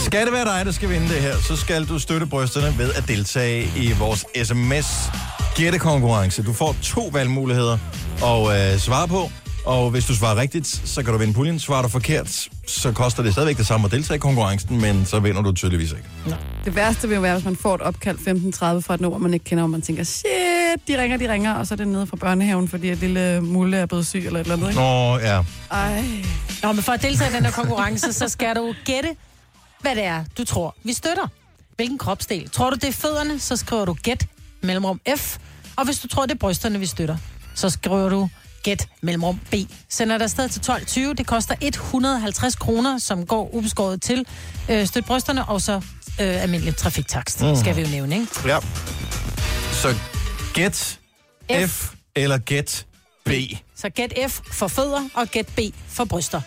Skal det være dig, der skal vinde det her, så skal du støtte brysterne ved at deltage i vores sms gættekonkurrence. Du får to valgmuligheder at øh, svare på, og hvis du svarer rigtigt, så kan du vinde puljen. Svarer du forkert, så koster det stadigvæk det samme at deltage i konkurrencen, men så vinder du tydeligvis ikke. Det værste vil jo være, hvis man får et opkald 15.30 fra et nummer, man ikke kender, og man tænker, shit, de ringer, de ringer, og så er det nede fra børnehaven, fordi at lille Mulle er blevet syg eller et eller andet. Ikke? Nå, ja. Ej. Nå, men for at deltage i den her konkurrence, så skal du gætte, hvad det er, du tror, vi støtter. Hvilken kropsdel? Tror du, det er fødderne, så skriver du gæt mellemrum F. Og hvis du tror, det er brysterne, vi støtter, så skriver du gæt mellemrum B. Sender dig afsted til 12.20. Det koster 150 kroner, som går ubeskåret til øh, støt brysterne, og så øh, almindelig trafiktakst, mm. skal vi jo nævne, ikke? ja. Så gæt F. F eller gæt B Så gæt F for fødder, og gæt B for bryster.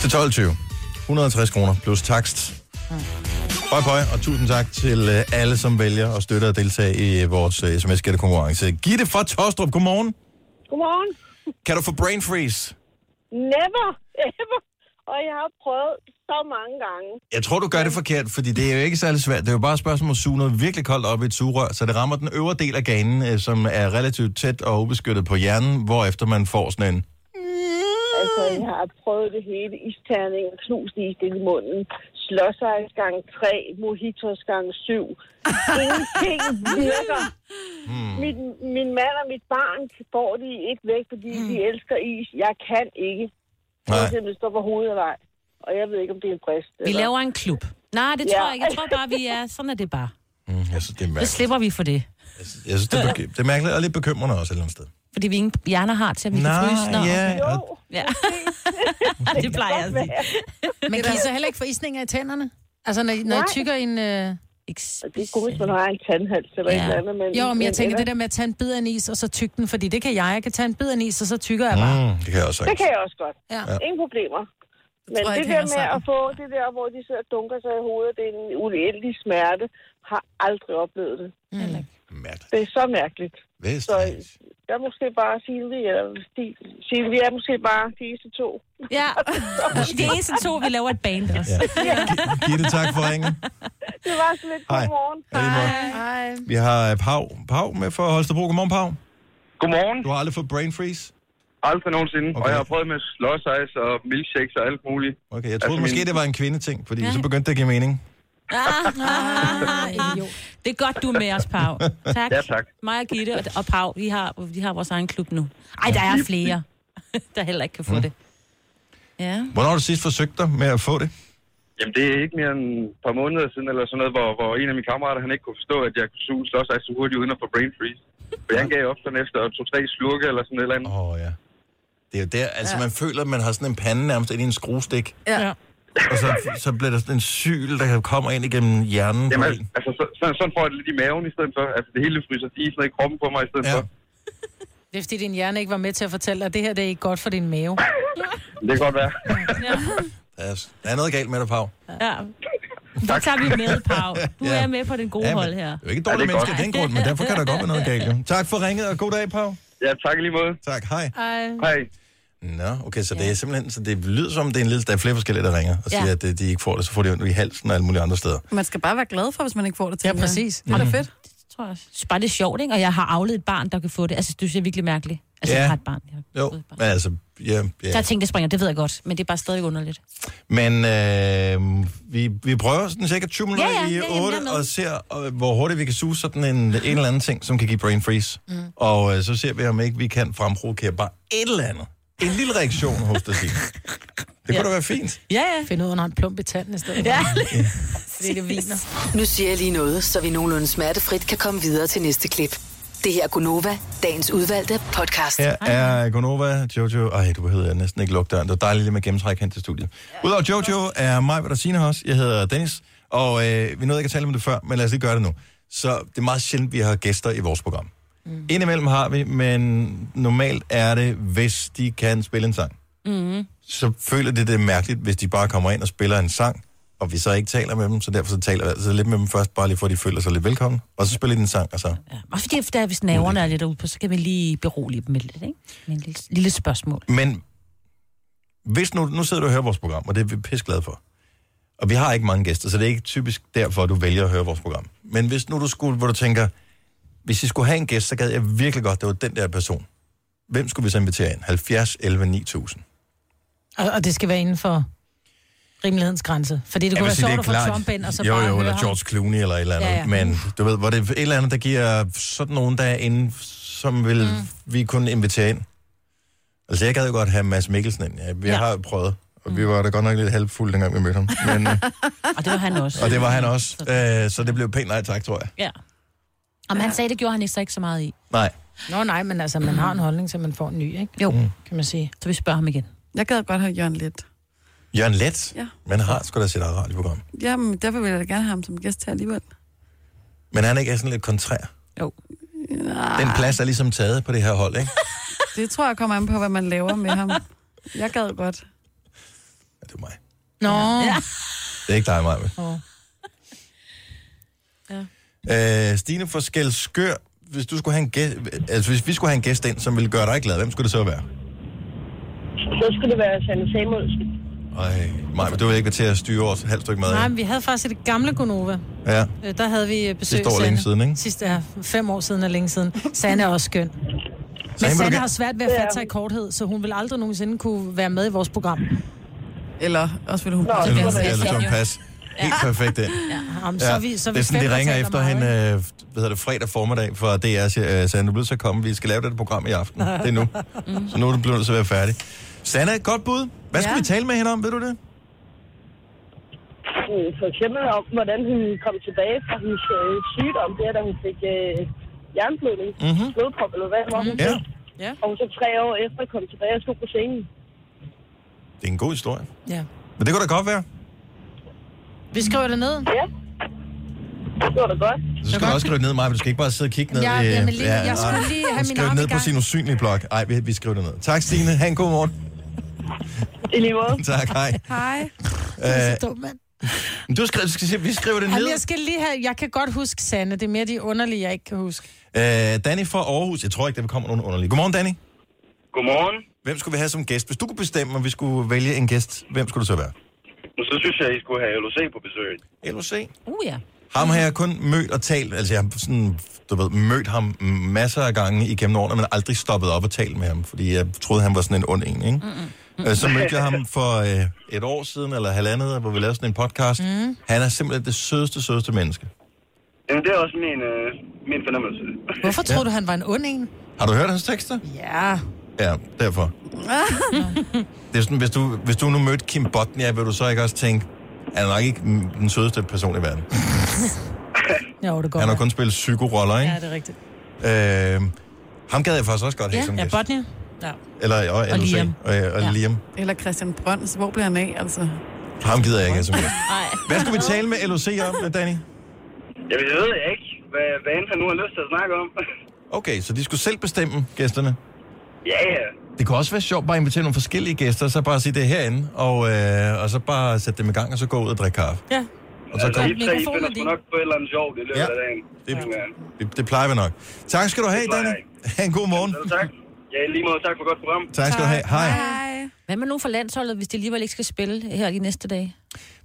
til 12.20. 150 kroner plus takst. Høj, høj, og tusind tak til øh, alle, som vælger at støtte og deltage i vores øh, sms-gættekonkurrence. Gitte fra Tostrup, godmorgen. Godmorgen. Kan du få brain freeze? Never, ever. Og jeg har prøvet så mange gange. Jeg tror, du gør det forkert, fordi det er jo ikke særlig svært. Det er jo bare et spørgsmål om at suge noget virkelig koldt op i et sugerør, så det rammer den øvre del af ganen, øh, som er relativt tæt og ubeskyttet på hjernen, hvorefter man får sådan en... Altså, jeg har prøvet det hele. Isterning, knust is i munden. Slåsejs gang 3, mojitos gang 7. <laughs> Ingenting virker. Hmm. Min, min mand og mit barn får de ikke væk, fordi de elsker is. Jeg kan ikke. Nej. Nej. Det står på hovedet eller ej. Og jeg ved ikke, om det er en brist. Vi eller- laver en klub. Nej, det Ja. tror jeg ikke. Jeg tror bare, vi er... Sådan er det bare. Mm, jeg synes, det er Så mærkeligt. slipper vi for det. Jeg synes, det er, det er mærkeligt og lidt bekymrende også et eller andet sted. Fordi vi ingen hjerner har til, at vi kan fryse. Nå, ja. Jo, ja. <laughs> det plejer jeg at sige. Men kan I så heller ikke få isninger i tænderne? Altså, når, I- når I tykker en... Øh... Eks- det er godt, hvis man har en tandhals eller Ja. et eller andet. Men, Jo, men jeg tænker det der med at tage en bid af en is, og så tygge den, fordi det kan jeg. Jeg kan tage en bid af en is, og så tykker jeg bare. Mm, det kan jeg også Det kan jeg også godt. Ja. Ja. Ingen problemer. Men tror det der med sammen. at få det der, hvor de sidder og dunker sig i hovedet, det er en uendelig smerte, har aldrig oplevet det. Mærkeligt. Det er så mærkeligt. Vest. Så jeg er måske bare Silvi, eller. Silvi er måske bare de eneste to. Ja, <laughs> det er eneste to, vi laver et band også. Ja. Gitte, tak for ringen. Det var så lidt Hej. godmorgen. Ja, måde. Hej. Vi har øh, Pau. Pau med for Holstebro. Godmorgen, Pau. Godmorgen. Du har aldrig fået brain freeze? Aldrig nogensinde. Okay. Okay. Og jeg har prøvet med slåsejs og milkshakes og alt muligt. Okay, jeg troede Altså, måske, min- det var en kvindeting, fordi Ja. så begyndte det at give mening. Ah, det er godt, du er med os, Pau. Tak. Ja, tak. Mig og Gitte og, og Pau, vi har, vi har vores egen klub nu. Ej, der er flere, <laughs> der heller ikke kan få Mm. det. Ja. Hvornår har du sidst forsøgt dig med at få det? Jamen, det er ikke mere end et par måneder siden, eller sådan noget, hvor, hvor en af mine kammerater, han ikke kunne forstå, at jeg kunne suge slåsejs så hurtigt uden at få brain freeze. For han gav op sådan efter to-tre slurke eller sådan et eller andet. Åh, oh, ja. Det er jo der, altså ja. man føler, at man har sådan en pande nærmest ind i en skruestik. Ja. Og så, så bliver der sådan en syl, der kommer ind igennem hjernen Jamen, en. altså, så, sådan, sådan får jeg det lidt i maven i stedet for. Altså, det hele fryser sådan i kroppen på mig i stedet Ja. for. Det er fordi, din hjerne ikke var med til at fortælle dig, at det her det er ikke godt for din mave. <laughs> Det kan godt være. Der er, der er noget galt med dig, Pau. ja. Det tager vi med, Pau. Du Ja. er med på den gode Ja, men hold her. Det er ikke Ja, dårlige det er mennesker af den grund, men derfor kan der godt være noget galt. Tak for ringet, og god dag, Pau. Ja, tak lige måde. Tak, hej. Ej. Hej. Nå, okay, så det er simpelthen, så det lyder som, det er en lille, der er flere forskellige, der ringer og Ja. siger, at øh, de ikke får det, så får de ondt i halsen og alle mulige andre steder. Man skal bare være glad for, hvis man ikke får det til. Ja, præcis. Det er fedt. Det tror jeg også. Bare, det er sjovt, ikke? Og jeg har afledt et barn, der kan få det. Altså, det synes jeg er virkelig mærkeligt. Altså, Ja. jeg har et barn. Jeg har Jo, et barn. altså, ja, Der ja. er ting, der springer, det ved jeg godt. Men det er bare stadig underligt. Men øh, vi, vi prøver sådan cirka 20 minutter Ja, ja, i ja, jamen, 8 jeg er med. og ser, øh, hvor hurtigt vi kan suge sådan en, en eller anden ting, som kan give brain freeze. Mm. Og øh, så ser vi, om ikke vi kan fremprovokere bare et eller andet. En lille reaktion hos dig. Det kunne da være fint. Ja, ja. Find ud af, når han plump i tanden i stedet. Ja. <laughs> Fordi det viner. Nu siger jeg lige noget, så vi nogenlunde smertefrit kan komme videre til næste klip. Det her er Gunova, dagens udvalgte podcast. Her er Gonova, Jojo. Ej, du behøver næsten ikke lukke døren. Det var dejligt lige med gennemtræk hen til studiet. Udover Jojo er mig, hvad der siger også. Jeg hedder Dennis, og øh, vi nåede ikke at tale om det før, men lad os lige gøre det nu. Så det er meget sjældent, vi har gæster i vores program. Mm. Indimellem har vi, men normalt er det, hvis de kan spille en sang. Mm. Så føler det, det mærkeligt, hvis de bare kommer ind og spiller en sang, og vi så ikke taler med dem, så derfor så taler vi altså lidt med dem først, bare lige for, at de føler sig lidt velkommen, og så spiller de en sang, og så... ja. Og fordi der, hvis nerverne er lidt ude på, så kan vi lige berolige dem med lidt, ikke? Med en lille, lille spørgsmål. Men hvis nu, nu sidder du og hører vores program, og det er vi pisse glade for. Og vi har ikke mange gæster, så det er ikke typisk derfor, du vælger at høre vores program. Men hvis nu du skulle, hvor du tænker, hvis I skulle have en gæst, så gad jeg virkelig godt, det var den der person. Hvem skulle vi så invitere ind? 70, 11, 9000. Og, og det skal være inden for... rimelighedens grænse. Fordi det Jeg kunne være sige, sjovt at få. Trump ind, og så jo, bare jo, høre eller ham. George Clooney eller et eller andet. Ja, ja. Men du ved, hvor det et eller andet, der giver sådan nogen, der er inde, som vil mm. vi kunne invitere ind. Altså, jeg gad jo godt have Mads Mikkelsen ind. Ja, vi Ja. har jo prøvet. Og vi var da godt nok lidt halvfulde, dengang vi mødte ham. Men, <laughs> Og det var han også. og det var han også. Øh, så det blev pænt nej tak, tror jeg. Ja. Og han sagde, det gjorde han ikke så ikke så meget i. Nej. Nå nej, men altså, man har en holdning, så man får en ny, ikke? Jo, Mm. Kan man sige. så vi spørger ham igen. Jeg gad godt have Jørgen lidt. Jørgen Let. Ja. Men har sgu da sit eget radioprogram. Jamen, derfor vil jeg da gerne have ham som gæst her alligevel. Men han ikke er sådan lidt kontrær. Jo. Den plads er ligesom taget på det her hold, ikke? <laughs> Det tror jeg kommer an på, hvad man laver med ham. Jeg gad godt. Ja, det er mig. Nå. Ja. Det er ikke dig, Maja. Øh, Stine fra Skælskør, hvis du skulle have en gæst, altså hvis vi skulle have en gæst ind, som ville gøre dig glad, hvem skulle det så være? Så skulle det være Sanne Samuelsen. Ej, Maja, du vil ikke være til at styre vores halvt stykke mad. Nej, Nej, men vi havde faktisk et gamle Gonova. ja, Øh, Der havde vi besøg Sidste år længe Sanne. siden, ikke? Sidste ja, fem år siden er længe siden. Sanne er også skøn. Men hende vil du Sanne gerne- har svært ved at fatte sig i korthed, så hun vil aldrig nogensinde kunne være med i vores program. Eller også ville hun... Nå, eller, eller. Tom Pas. Helt perfekt ind. Ja, jamen, så er vi, så er vi det er sådan, de der ringer efter hende, øh, hvad hedder det, fredag formiddag, for DR siger, øh, Sanne, du bliver så komme, vi skal lave det program i aften. Det er nu. Så nu er du blevet til at være færdig. Sanne, et godt bud. Hvad skal Ja. vi tale med hende om, ved du det? Mm, For eksempel om, hvordan hun kom tilbage fra hendes øh, sygdom, det er, da hun fik øh, jernblødning, Mhm. mm-hmm. blodprop eller hvad det var, hun Ja, fik. Ja. Og hun så tre år efter kom tilbage og stod på scenen. det er en god historie. Ja. Men det kunne da godt være. Vi skriver det ned. Ja. Det var da godt. Så skal du også skrive det ned, Maja, du skal ikke bare sidde og kigge ned. Ja, jamen lige- jeg skulle lige have min skriv arm det ned på sin usynlige blog. Ej, vi, vi skriver det ned. Tak, Stine. Ha' en god morgen. I lige måde. <laughs> tak, hej. Hej. Øh, Dum, mand. du skriver, du skal se, vi skriver det ned. Jamen, jeg skal lige have... Jeg kan godt huske Sanne. Det er mere de underlige, jeg ikke kan huske. Øh, Danny fra Aarhus. Jeg tror ikke, der kommer nogen underlige. Godmorgen, Danny. Godmorgen. Hvem skulle vi have som gæst? Hvis du kunne bestemme, om vi skulle vælge en gæst, hvem skulle det så være? Og så synes jeg, I skulle have LOC på besøg. LOC. Uh, ja. Ham har jeg kun mødt og talt, altså jeg har sådan, du ved, mødt ham masser af gange igennem årene, men aldrig stoppet op og talt med ham, fordi jeg troede, han var sådan en ond en, ikke? Mm-hmm. Så mødte jeg ham for øh, et år siden, eller halvandet, hvor vi lavede sådan en podcast. Mm. Han er simpelthen det sødeste, sødeste menneske. Jamen, det er også min, øh, min fornemmelse. Hvorfor troede du, han var en ond en? Har du hørt hans tekster? Ja. Ja, derfor. <laughs> det er sådan, hvis du, hvis du nu mødte Kim Botnia, vil du så ikke også tænke, han er nok ikke den sødeste person i verden. <laughs> Jo, det går. Han har kun spillet psykoroller, ikke? Ja, det er rigtigt. Øh, ham gad jeg faktisk også godt have Ja, som Ja, gæst. Botnia. Ja. Eller og, Og. Liam. Og, og Ja. Liam. Eller Christian Brøns. Hvor bliver han af, altså? Ham gider jeg ikke have som gæst. Nej. Hvad skal vi tale med LOC om, Danny? Jeg ved ikke, hvad, hvad end han nu har lyst til at snakke om. Okay, så de skulle selv bestemme gæsterne. Ja, ja. Det kunne også være sjovt bare at invitere nogle forskellige gæster, og så bare sige det er herinde, og, øh, og så bare sætte dem i gang, og så gå ud og drikke kaffe. Ja. Og så Altså, kom, I tre finder er sgu nok på et eller andet sjovt i løbet Ja. af dagen. Det- øh, det, det plejer vi nok. Tak skal du have, Danny. Ha' en god morgen. selv tak. Ja, lige måde tak for godt program. Tak skal du have. Hej. Hej. Hvad med nogen fra landsholdet, hvis de alligevel ikke skal spille her de næste dage?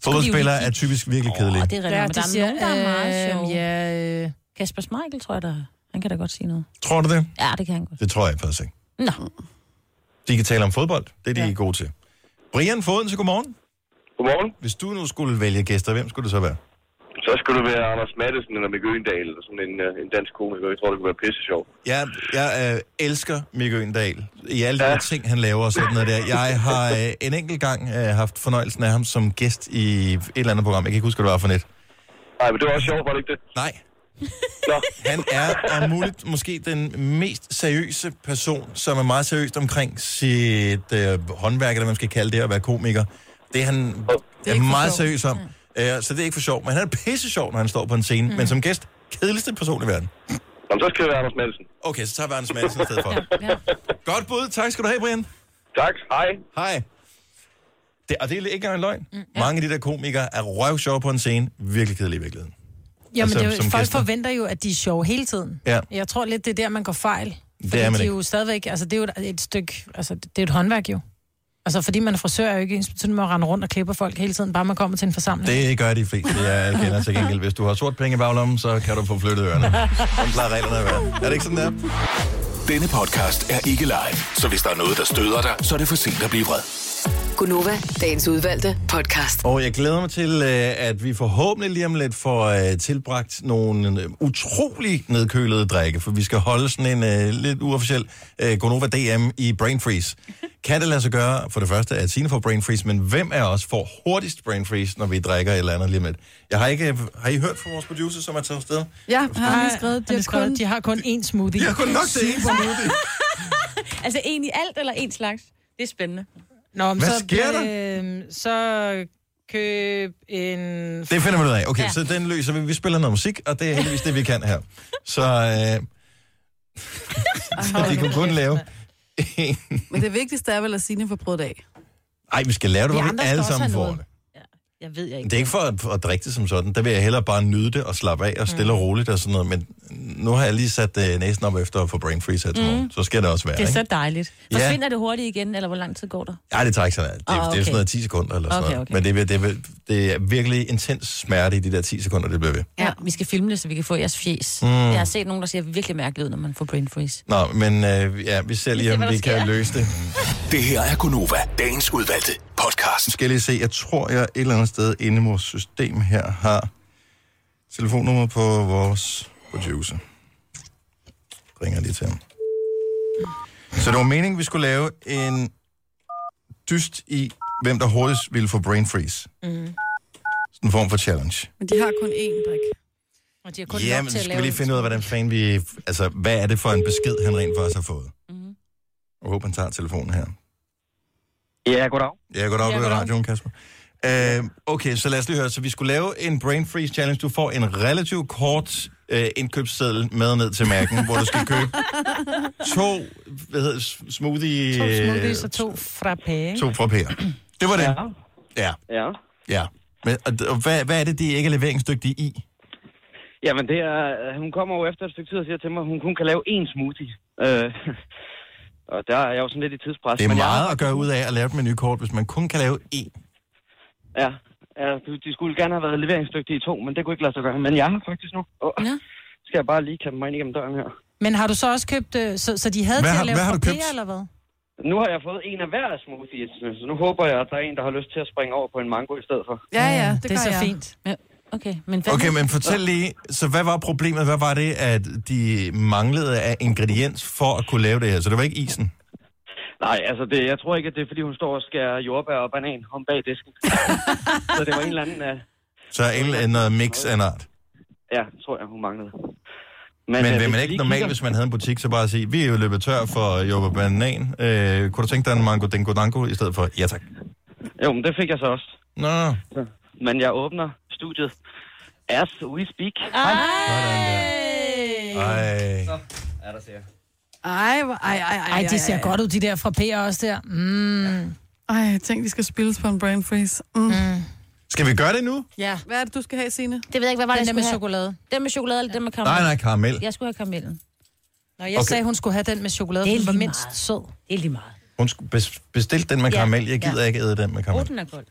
Fodboldspillere er typisk virkelig kedelige. Åh, det er rigtigt, Ja, men de der er siger, nogen, der er meget sjove. øh, ja, øh, Kasper Smeichel, tror jeg, der... Han kan da godt sige noget. Tror du det? Ja, det kan han godt. Det tror jeg faktisk ikke. Nå, De kan tale om fodbold. Det er de ja. gode til. Brian Foden, så godmorgen. Godmorgen. Hvis du nu skulle vælge gæster, hvem skulle det så være? Så skulle det være Anders Mattesen eller Mikke Øgendal, eller sådan en, øh, en dansk komiker. Jeg tror, det kunne være pisse sjovt. Jeg, jeg øh, elsker Mikke Øgendal i alle de Ja. ja. ting, han laver og sådan noget der. Jeg har øh, en enkelt gang øh, haft fornøjelsen af ham som gæst i et eller andet program. Jeg kan ikke huske, hvad det var for net. Nej, men det var også sjovt, var det ikke det? Nej, Nå, han er om muligt måske den mest seriøse person, som er meget seriøst omkring sit øh, håndværk, eller hvad man skal kalde det, at være komiker. Det er han Det er er, meget sjov. seriøs om. Øh, så det er ikke for sjov. Men han er pisse sjov, når han står på en scene. Mm. Men som gæst, kedeligste person i verden. Jamen, så skal det være Anders Mattesen. Okay, så tager vi Anders Madsen i stedet for. ja. Godt bud. Tak skal du have, Brian. Tak, hej. Hej. Det, og det er ikke engang en løgn. Mm, ja. Mange af de der komikere er røvsjove på en scene. Virkelig kedelige i virkeligheden. Jamen, Altså, det jo- folk gæster. forventer jo, at de er sjove hele tiden. Ja. Jeg tror lidt, det er der, man går fejl. Fordi er man de er ikke. jo stadigvæk, altså det er jo et, et stykke, altså det er et håndværk jo. Altså fordi man er frisør, er jo ikke ens betydning med at rende rundt og klippe folk hele tiden, bare man kommer til en forsamling. Det gør de fleste, jeg kender til gengæld. Hvis du har sort penge i baglommen, så kan du få flyttet ørerne. Sådan plejer reglerne at være. Er det ikke sådan der? Denne podcast er ikke live, så hvis der er noget, der støder dig, så er det for sent at blive vred. Gunova, dagens udvalgte podcast. Og jeg glæder mig til, øh, at vi forhåbentlig lige om lidt får øh, tilbragt nogle øh, utrolig nedkølede drikke, for vi skal holde sådan en lidt uofficiel Gonova DM i Brain Freeze. Kan det lade sig gøre, for det første, at Signe får Brain Freeze, men hvem af os får hurtigst Brain Freeze, når vi drikker et eller andet lige om lidt? Jeg har ikke... Har I hørt fra vores producer, som er taget afsted? Ja, har han skrevet. De har skrevet, kun... de har kun én smoothie. Jeg har kun nok til en smoothie. <laughs> Altså en i alt eller en slags? Det er spændende. Nå, men Hvad så, sker der? Øh, så køb en... Det finder vi ud af. Okay, ja. Så den løser vi. Vi spiller noget musik, og det er heldigvis det, vi kan her. Så, øh, så de kan kun lave en... Men det vigtigste er vel, at Signe får prøvet det af. Ej, vi skal lave det, hvor vi alle sammen får det. Jeg ved jeg ikke. Det er ikke for at, for at drikke det som sådan. Der vil jeg hellere bare nyde det og slappe af og stille og roligt og sådan noget. Men nu har jeg lige sat uh, næsen op efter at få brain freeze her til morgen. Så skal det også være, Det er ikke? så dejligt. Ja. Forsvinder det hurtigt igen, eller hvor lang tid går der? Nej, det tager ikke så meget. Det, Ah, det er okay. sådan noget 10 sekunder eller sådan Okay, noget. okay. Men det, er, det, er, det er virkelig intens smerte i de der 10 sekunder, det bliver ved. Ja, vi skal filme det, så vi kan få jeres fjes. Mm. Jeg har set nogen, der ser virkelig mærkeligt ud, når man får brain freeze. Nå, men øh, ja, vi ser lige, ser, om vi kan løse det. Det her er Gunova, dagens udvalgte podcast. Nu skal jeg lige se, jeg tror, jeg et eller andet sted inde i vores system her har telefonnummer på vores producer. Ringer lige til ham. Så det var meningen, vi skulle lave en dyst i, hvem der hurtigst ville få brain freeze. Mm. Sådan en form for challenge. Men de har kun én drik. Og de har kun Ja, men til så at skal lave vi lige finde ud af, hvordan fanden vi... Altså, hvad er det for en besked, han rent faktisk har fået? Mm. Jeg håber, han tager telefonen her. Ja, goddag. Ja, goddag, Ja, du er radioen, Kasper. Uh, okay, så lad os lige høre. Så vi skulle lave en Brain Freeze Challenge. Du får en relativt kort uh, indkøbsseddel med ned til mærken, hvor du skal købe to hvad hedder, smoothie... To øh, smoothies og to frappé. ikke? To fra Per. Det var det. Ja. Ja, Ja. ja. Men, og, og hvad, hvad er det, de ikke er leveringsdygtige i? Jamen, det er, hun kommer jo efter et stykke tid og siger til mig, at hun kun kan lave én smoothie. Øh, og der er jeg jo sådan lidt i tidspres. Det er Men jeg- meget at gøre ud af at lave et menukort, hvis man kun kan lave én. Ja, ja de, skulle gerne have været leveringsdygtige i to, men det kunne ikke lade sig gøre. Men jeg har faktisk nu. Oh, Ja. Skal jeg bare lige kappe mig ind igennem døren her. Men har du så også købt... øh, Så, så de havde Hvad til har- at lave hvad har du frappé, købt? eller hvad? Nu har jeg fået en af hver af smoothies, så nu håber jeg, at der er en, der har lyst til at springe over på en mango i stedet for. Ja, ja, det, det er så jeg. fint. Ja, okay, men hvad Okay, men fortæl lige, så hvad var problemet? Hvad var det, at de manglede af ingrediens for at kunne lave det her? Så det var ikke isen? Nej, altså det, jeg tror ikke, at det er, fordi hun står og skærer jordbær og banan om bag disken. så det var en eller anden... Uh, Så en eller anden noget mix af en art. ja, tror jeg, hun manglede. Men øh, vil man ikke normalt, kigger- hvis man havde en butik, så bare sige, vi er jo løbet tør for jordbær og banan. Øh, kunne du tænke dig en mango dingo dango i stedet for? Ja tak. Jo, men det fik jeg så også. Nå, Men jeg åbner studiet as we speak. ej. Er der ser. Ej, ej, ej, ej, Ej, de ser ej, godt ud, de der frappéer også der. Mm. Ej, tænk, de skal spilles på en brain freeze. Mm. Mm. Skal vi gøre det nu? Ja, Hvad er det, du skal have, Signe? Det ved jeg ikke, hvad var det, den jeg der med have? chokolade. Den med chokolade eller den med karamel? Nej, nej, karamel. Jeg skulle have karamellen. Nå, jeg Okay. sagde, hun skulle have den med chokolade, Det er den var mindst meget. sød. Det er lige meget. Hun skulle bes- bestille den med Ja, karamel. Jeg gider ja. ikke æde den med karamel. den er kold.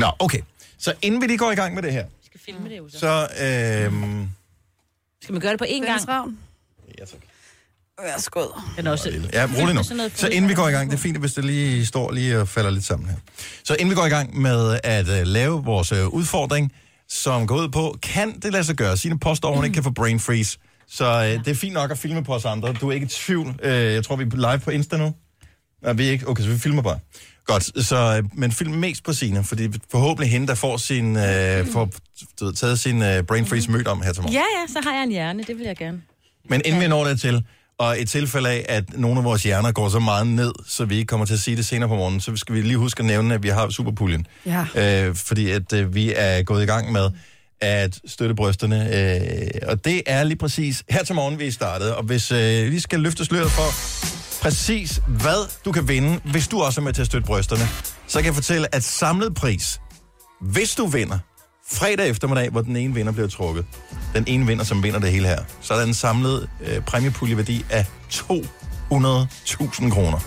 Nå, okay. Så inden vi lige går i gang med det her, Vi skal filme det jo så. så... Øhm, Skal man gøre det på én gang? Ravn. ja, tak. Værsgo. Den er også... Ja, rolig nu. Sådan noget Så inden vi går i gang, det er fint, hvis det lige står lige og falder lidt sammen her. Så inden vi går i gang med at uh, lave vores uh, udfordring, som går ud på, kan det lade sig gøre? Signe påstår, at hun ikke kan få brain freeze. Så uh, det er fint nok at filme på os andre. Du er ikke i tvivl. Uh, jeg tror, vi er live på Insta nu. Nej, vi er ikke. Okay, så vi filmer bare. Godt, så, uh, men film mest på Signe, fordi forhåbentlig hende, der får, sin, uh, får du ved, taget sin uh, brain freeze mødt om her til morgen. Ja, ja, så har jeg en hjerne. Det vil jeg gerne. Men inden vi når det til, og i tilfælde af, at nogle af vores hjerner går så meget ned, så vi ikke kommer til at sige det senere på morgenen, så skal vi lige huske at nævne, at vi har superpuljen. Ja. Øh, fordi at øh, vi er gået i gang med at støtte brysterne. Øh, og det er lige præcis her til morgen, vi er startet. Og hvis øh, vi skal løfte sløret for præcis, hvad du kan vinde, hvis du også er med til at støtte brysterne, så kan jeg fortælle, at samlet pris, hvis du vinder, fredag eftermiddag, hvor den ene vinder bliver trukket, den ene vinder, som vinder det hele her, så er der en samlet øh, præmiepuljeværdi af 200.000 kroner.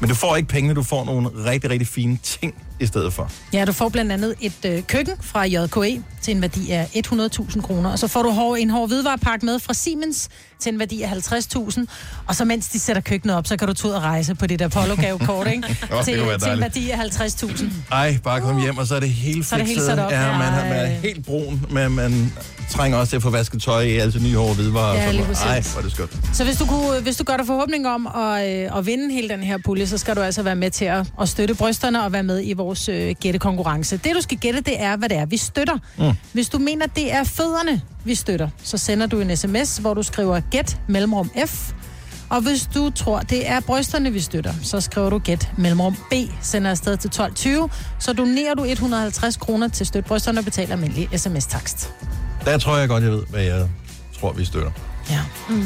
Men du får ikke pengene, du får nogle rigtig, rigtig fine ting i stedet for. Ja, du får blandt andet et øh, køkken fra JKE til en værdi af 100.000 kroner. Og så får du hår, en hård hvidvarepakke med fra Siemens til en værdi af 50.000. Og så mens de sætter køkkenet op, så kan du tage ud og rejse på det der Polo-gavekort, ikke? <laughs> Det til, til en værdi af 50.000. Ej, bare kom hjem, og så er det helt Så er det helt fikset. sat op. Ja, man, har, man er helt brun, men man trænger også til at få vasket tøj i, altså nye hår. Ja, og lige sådan noget. Ej, hvor er det skønt. Så hvis du, kunne, hvis du gør dig forhåbning om at, øh, at vinde hele den her pulje, så skal du altså være med til at, at støtte brysterne og være med i vores øh, gættekonkurrence. Det du skal gætte, det er, hvad det er, vi støtter. Mm. Hvis du mener, det er fødderne, vi støtter, så sender du en sms, hvor du skriver gæt mellemrum F. Og hvis du tror, det er brysterne, vi støtter, så skriver du gæt mellemrum B, sender afsted til 12.20, så donerer du 150 kroner til støt brysterne og betaler almindelig sms-takst. Der tror jeg godt, jeg ved, hvad jeg tror, vi støtter. Ja. Mm.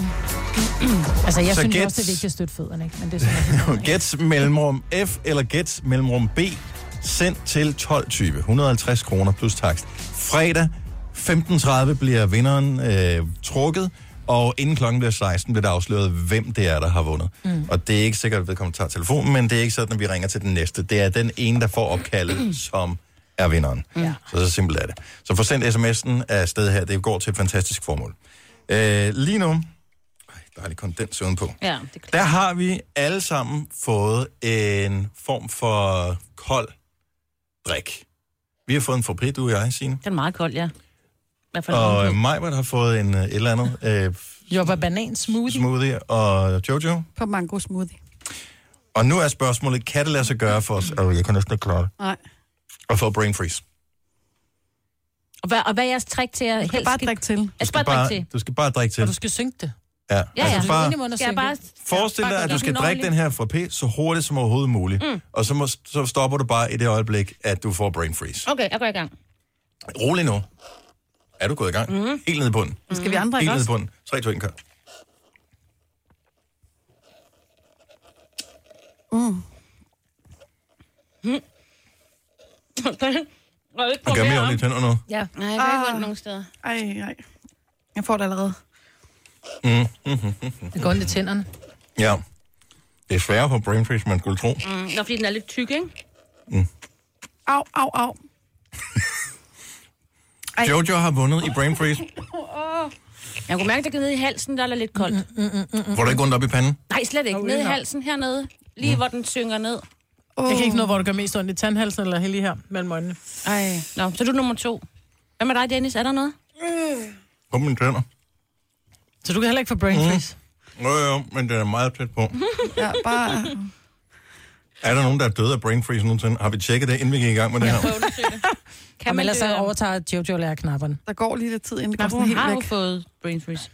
altså, jeg Så synes gæt- også, det er vigtigt at støtte fødderne, ikke? Men det er <laughs> Gæt mellemrum F eller gæt mellemrum B, sendt til 12.20. 150 kroner plus takst. Fredag 15.30 bliver vinderen øh, trukket, og inden klokken bliver 16, bliver der afsløret, hvem det er, der har vundet. Mm. Og det er ikke sikkert, at vedkommende tager telefonen, men det er ikke sådan, at vi ringer til den næste. Det er den ene, der får opkaldet, <clears throat> som er vinderen. Ja. Så så simpelt er det. Så få sendt sms'en af sted her. Det går til et fantastisk formål. Øh, lige nu... Ej, dejlig kondens på. Ja, det er. Der har vi alle sammen fået en form for kold drik. Vi har fået en forpri, du og jeg, Signe. Den er meget kold, ja. Og en Majbert har fået en, øh, et eller andet øh, Jobber banan smoothie. smoothie, og Jojo. På mango smoothie. Og nu er spørgsmålet, kan det lade sig gøre for os, og jeg kan næsten ikke klare det, Nej. At få brain freeze? Og hvad, og hvad er jeres trick til at Du skal helst... bare drikke til. Jeg skal bare drikke til. du skal bare drikke til. Og du skal synke det. Ja, Ja, altså ja. bare, og Skal jeg synke bare... Forestil dig, at du skal drikke den her frappé så hurtigt som overhovedet muligt. Mm. Og så, må, så stopper du bare i det øjeblik, at du får brain freeze. Okay, jeg går i gang. Rolig nu. Er du gået i gang? Mm. Helt ned i bunden. Skal vi andre Helt ikke ned i også? bunden. 3, 2, 1, kør. <laughs> Og gør mere ondt i tænderne nu. Ja. Nej, jeg kan ikke ondt nogen steder. Ej, ej. Jeg får det allerede. Det går ondt i tænderne. Ja. Det er sværere for brain freeze, man skulle tro. Mm, nå, fordi den er lidt tyk, ikke? Au, au, au. Ej. <laughs> Jojo har vundet i brain freeze. <laughs> Jeg kunne mærke, at det kan ned i halsen, der er lidt koldt. Får du ikke ondt op i panden? Nej, slet ikke. Ned i halsen hernede. Lige hvor den synger ned. Oh. Jeg kan ikke noget, hvor det gør mest ondt i tandhalsen eller helt lige her mellem øjnene. Ej. Nå, så er du nummer to. Hvad med dig, Dennis? Er der noget? På mine tænder. Så du kan heller ikke få brain freeze. Jo, jo, men den er meget tæt på. <laughs> Ja, bare... Er der nogen, der er døde af brain freeze nogensinde? Har vi tjekket det, inden vi gik i gang med det her? <laughs> Kan Jamen, man ellers så overtager Jojo lærer knapperne. Der går lige lidt tid, inden det går Nå, sådan helt har jo væk. fået brain freeze.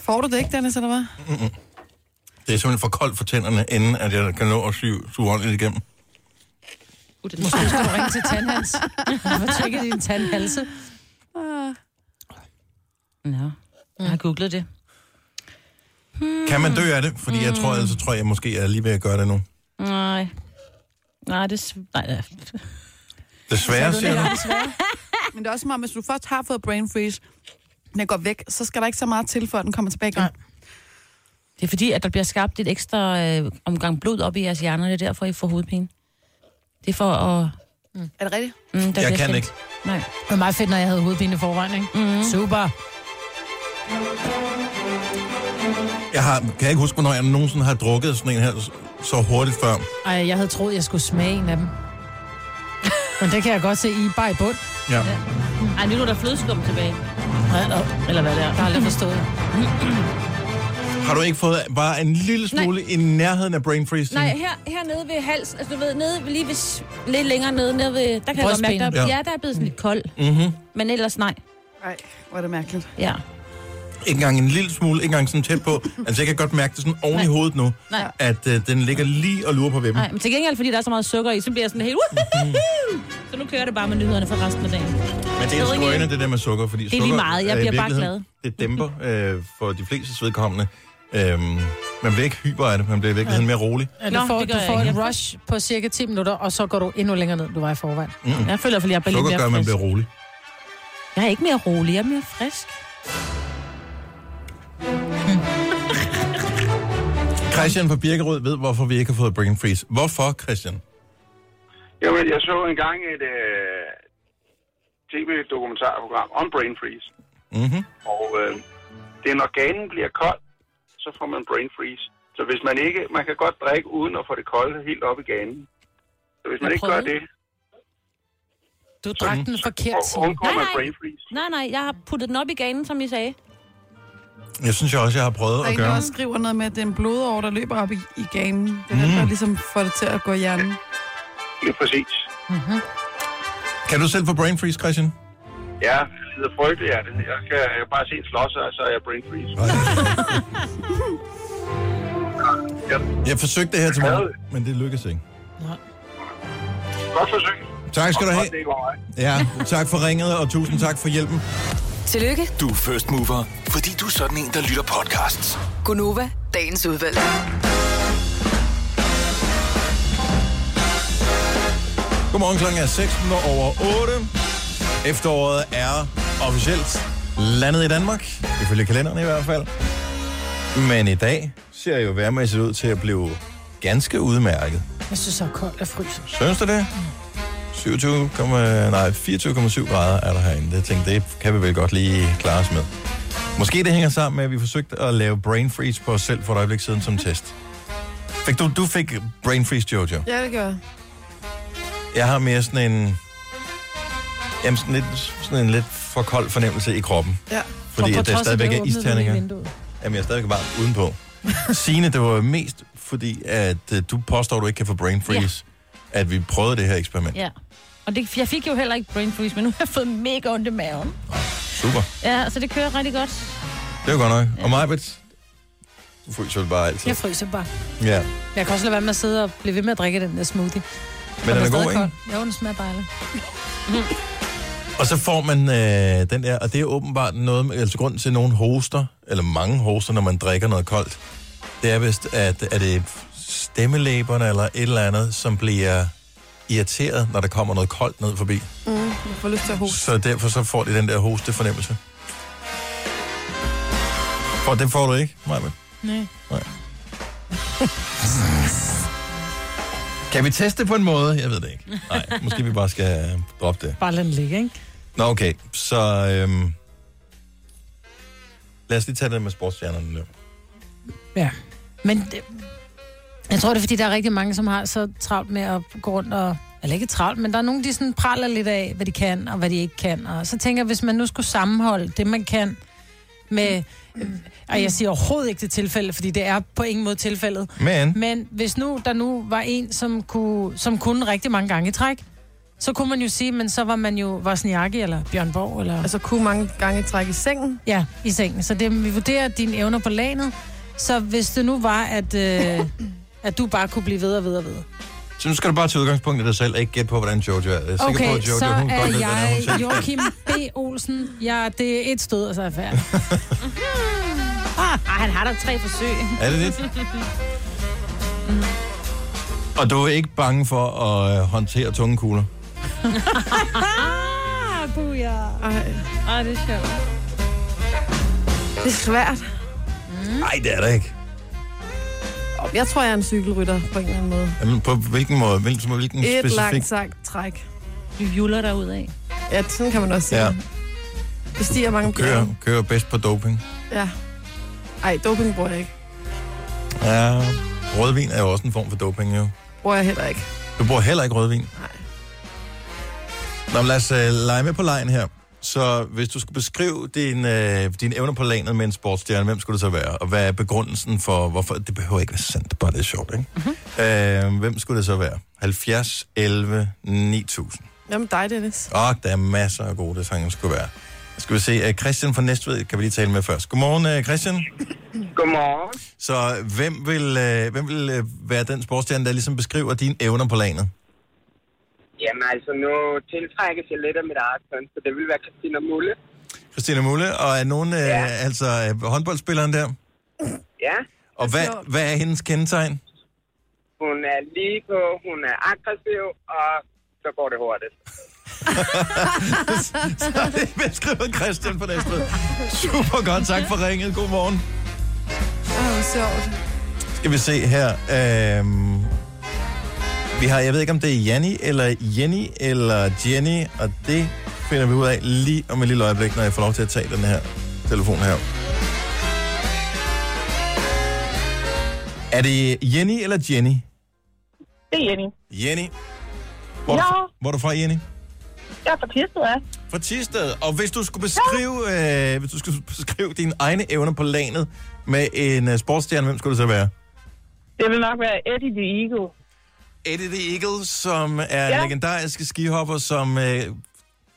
Får du det ikke, Dennis, eller hvad? Det er simpelthen for koldt for tænderne, inden at jeg kan nå at syge, suge ordentligt igennem. Uh, det er Måske skal du ringe til tandhals. <laughs> Hvor tjekker din tandhalse? Nå, jeg har googlet det. Kan man dø af det? Fordi jeg tror, altså, tror jeg måske, jeg er lige ved at gøre det nu. Nej. Nej, det er... Nej, ja. Desværre, siger du? <laughs> Men det er også som om, hvis du først har fået brain freeze, den går væk, så skal der ikke så meget til, før den kommer tilbage igen. Nej. Det er fordi, at der bliver skabt et ekstra øh, omgang blod op i jeres hjerner. Det er derfor, I får hovedpine. Det er for at... Er det rigtigt? Mm, der Jeg kan sendt- ikke. Det Nej. var meget fedt, når jeg havde hovedpine i forvejen, ikke? Mm. Super. Jeg har, kan jeg ikke huske, hvornår jeg nogensinde har drukket sådan en her så- hurtigt før. Ej, jeg havde troet, jeg skulle smage en af dem. Men det kan jeg godt se i bare i bund. Ja. Ej, nu er der flødeskum tilbage. Eller hvad det er. Jeg har aldrig forstået. <clears throat> Har du ikke fået bare en lille smule Nej. i nærheden af brain freeze? Nej, her, hernede ved halsen, altså du ved, nede, lige ved, lidt længere nede, nede ved, der kan jeg godt mærke, der, ja. ja, der er blevet sådan lidt kold. Mm-hmm. Men ellers nej. Nej, hvor er det mærkeligt. Ja. Ikke engang en lille smule, ikke engang sådan tæt på. <laughs> Altså, jeg kan godt mærke det sådan oven i hovedet nu, Nej. at øh, den ligger lige og lurer på vippen. Nej, men til gengæld, fordi der er så meget sukker i, så bliver jeg sådan helt... Woohoo! Så nu kører det bare med nyhederne for resten af dagen. Men det er skrøne, det der med sukker, fordi er lige sukker meget. Jeg er bliver bare virkeligheden- Det dæmper øh, for de fleste vedkommende. Øhm, man bliver ikke hyper af det, man bliver i virkeligheden mere rolig. Ja, du Nå, får, det du jeg får et rush på cirka 10 minutter, og så går du endnu længere ned, end du var i forvejen. Mm. Jeg føler, fordi jeg bliver lidt Sukker mere gør, at man frisk. bliver rolig. Jeg er ikke mere rolig, jeg er mere frisk. <laughs> Christian fra Birkerød ved, hvorfor vi ikke har fået brain freeze. Hvorfor, Christian? Jamen, jeg så engang et øh, tv-dokumentarprogram om brain freeze. Mm-hmm. Og øh, det er, når ganen bliver kold, så får man brain freeze. Så hvis man ikke, man kan godt drikke uden at få det kolde helt op i ganen. Så hvis man Jeg ikke gør det, Du drak den forkert, så Nej, nej. Nej, nej, jeg har puttet den op i ganen, som I sagde. Jeg synes jeg også, jeg har prøvet Der er at en, der gøre. også skriver noget med, at det er en blodår, der løber op i, i ganen. Det er Mm. den, der ligesom får det til at gå i hjernen. Det er præcis. Kan du selv få brain freeze, Christian? Ja, det lider frygteligt det. Jeg kan, jeg kan bare se en slås, og så er jeg brain freeze. Ja, Jeg forsøgte det her til morgen, men det lykkedes ikke. godt forsøg. Tak skal du have. Ja, tak for ringet, og tusind tak for hjælpen. Tillykke, Du er first mover, fordi du er sådan en, der lytter podcasts. Gunova, dagens udvalgte. Godmorgen klokken er 6 minutter over 8. Efteråret er officielt landet i Danmark, ifølge kalenderen i hvert fald. Men i dag ser jo værmæssigt ud til at blive ganske udmærket. Jeg synes, så er koldt og fryser. Synes du det? 27, nej, 24,7 grader er der herinde. Jeg tænkte, det kan vi vel godt lige klare os med. Måske det hænger sammen med, at vi forsøgte at lave brain freeze på os selv for et øjeblik siden som test. Fik du, du fik brain freeze, Jojo. Ja, det gør jeg. Jeg har mere sådan en... Jamen sådan, lidt, sådan en lidt for kold fornemmelse i kroppen. Ja. Fordi at der stadigvæk det er isterninger. Jamen, jeg er stadigvæk varm udenpå. Signe, det var mest fordi, at øh, du påstår, at du ikke kan få brain freeze, ja. at vi prøvede det her eksperiment. Ja. Og det, jeg fik jo heller ikke brain freeze, men nu har jeg fået mega ondt i maven. Super. Ja, så det kører rigtig godt. Det er jo godt nok. Og Majbet, du fryser vel bare altid. Jeg fryser bare. Ja. Jeg kan også lade være med at sidde og blive ved med at drikke den der smoothie. Men den er god, ikke? Jo, den smager dejligt. Og så får man øh, den der, og det er åbenbart noget, med- altså grund til, at nogen hoster, eller mange hoster, når man drikker noget koldt, det er vist, at er det stemmelæberne eller et eller andet, som bliver irriteret, når der kommer noget koldt ned forbi. Mm, jeg får lyst til at hoste. Så derfor så får de den der hostefornemmelse. For det får du ikke, Maja. Nej. <laughs> Kan vi teste på en måde? Jeg ved det ikke. Nej, måske vi bare skal øh, droppe det. Bare lad den ligge, ikke? Nå, okay. Så øhm, lad os lige tage det med sportsstjernerne nu. Ja. Men det, jeg tror, det er, fordi der er rigtig mange, som har så travlt med at gå rundt og... Eller ikke travlt, men der er nogen, de sådan praler lidt af, hvad de kan og hvad de ikke kan. Og så tænker jeg, hvis man nu skulle sammenholde det, man kan med... øh, Og jeg siger overhovedet ikke det tilfælde, fordi det er på ingen måde tilfældet. Men, Men hvis nu der nu var en, som kunne, som kunne rigtig mange gange i træk, så kunne man jo sige, men så var man jo Vosniaki eller Bjørn Borg, eller... Altså kunne mange gange trække i sengen. Ja, i sengen. Så det, vi vurderer dine evner på lanet. Så hvis det nu var, at, øh, <laughs> at du bare kunne blive ved og ved og ved. Så nu skal du bare tage udgangspunkt i dig selv, og ikke gætte på, hvordan Jojo er. Jeg er Okay, på, at Jojo, så hun godt er ved, hvad jeg selv. Joachim B. Olsen. Ja, det er et stød, og så er jeg færdig. Ah, han har da tre forsøg. Er det det? Og du er ikke bange for at øh, håndtere tunge kugler? Ah, <laughs> buja. Ej, Ej, det er sjovt. det er svært. Nej, det er der ikke. Jeg tror, jeg er en cykelrytter på en eller anden måde. Jamen, på hvilken måde? Hvilken, hvilken Et specifik? langt sagt træk. Du juller der ud af. Ja, sådan kan man også sige. Ja. Det stiger mange Kører, bjerge. kører bedst på doping. Ja. Ej, doping bruger jeg ikke. Ja, rødvin er jo også en form for doping, jo. Bruger jeg heller ikke. Du bruger heller ikke rødvin? Nej. Nå, men lad os uh, lege med på lejen her. Så hvis du skulle beskrive din, uh, dine evner på lanet med en sportsstjerne, hvem skulle det så være? Og hvad er begrundelsen for, hvorfor? Det behøver ikke være sandt, det er bare det er sjovt, ikke? Mm-hmm. Uh, hvem skulle det så være? 70, 11, 9000. Jamen dig, Dennis. Åh, oh, der er masser af gode, det sange skulle være. Skal vi se, uh, Christian fra Næstved kan vi lige tale med først. Godmorgen, uh, Christian. Godmorgen. Så hvem vil, uh, hvem vil uh, være den sportsstjerne, der ligesom beskriver dine evner på lanet? Jamen altså, nu tiltrækkes jeg lidt af mit eget køn, så det vil være Christina Mulle. Christina Mulle, og er nogen, uh, Ja. altså uh, håndboldspilleren der? Ja, Og hvad, hvad er hendes kendetegn? hun er lige på, hun er aggressiv, og så går det hurtigt. <laughs> Så er det beskrevet Christian på Næstved. Super godt, tak for ringet. God morgen. Ej, hvor sjovt. Skal vi se her. Øhm, Vi har, jeg ved ikke, om det er Janni, eller Jenny, eller Jenny, og det finder vi ud af lige om et lille øjeblik, når jeg får lov til at tage den her telefon her. Er det Jenny eller Jenny? Det er Jenny. Jenny. Hvor, er du, Ja. hvor er du fra, Jenny? Jeg er fra Tisted, ja. Fra Tisted. Og hvis du skulle beskrive, øh, hvis du skulle beskrive dine egne evner på lanet med en uh, sportsstjerne, hvem skulle det så være? Det vil nok være Eddie the Eagle. Eddie the Eagle, som er ja. En legendarisk skihopper, som øh,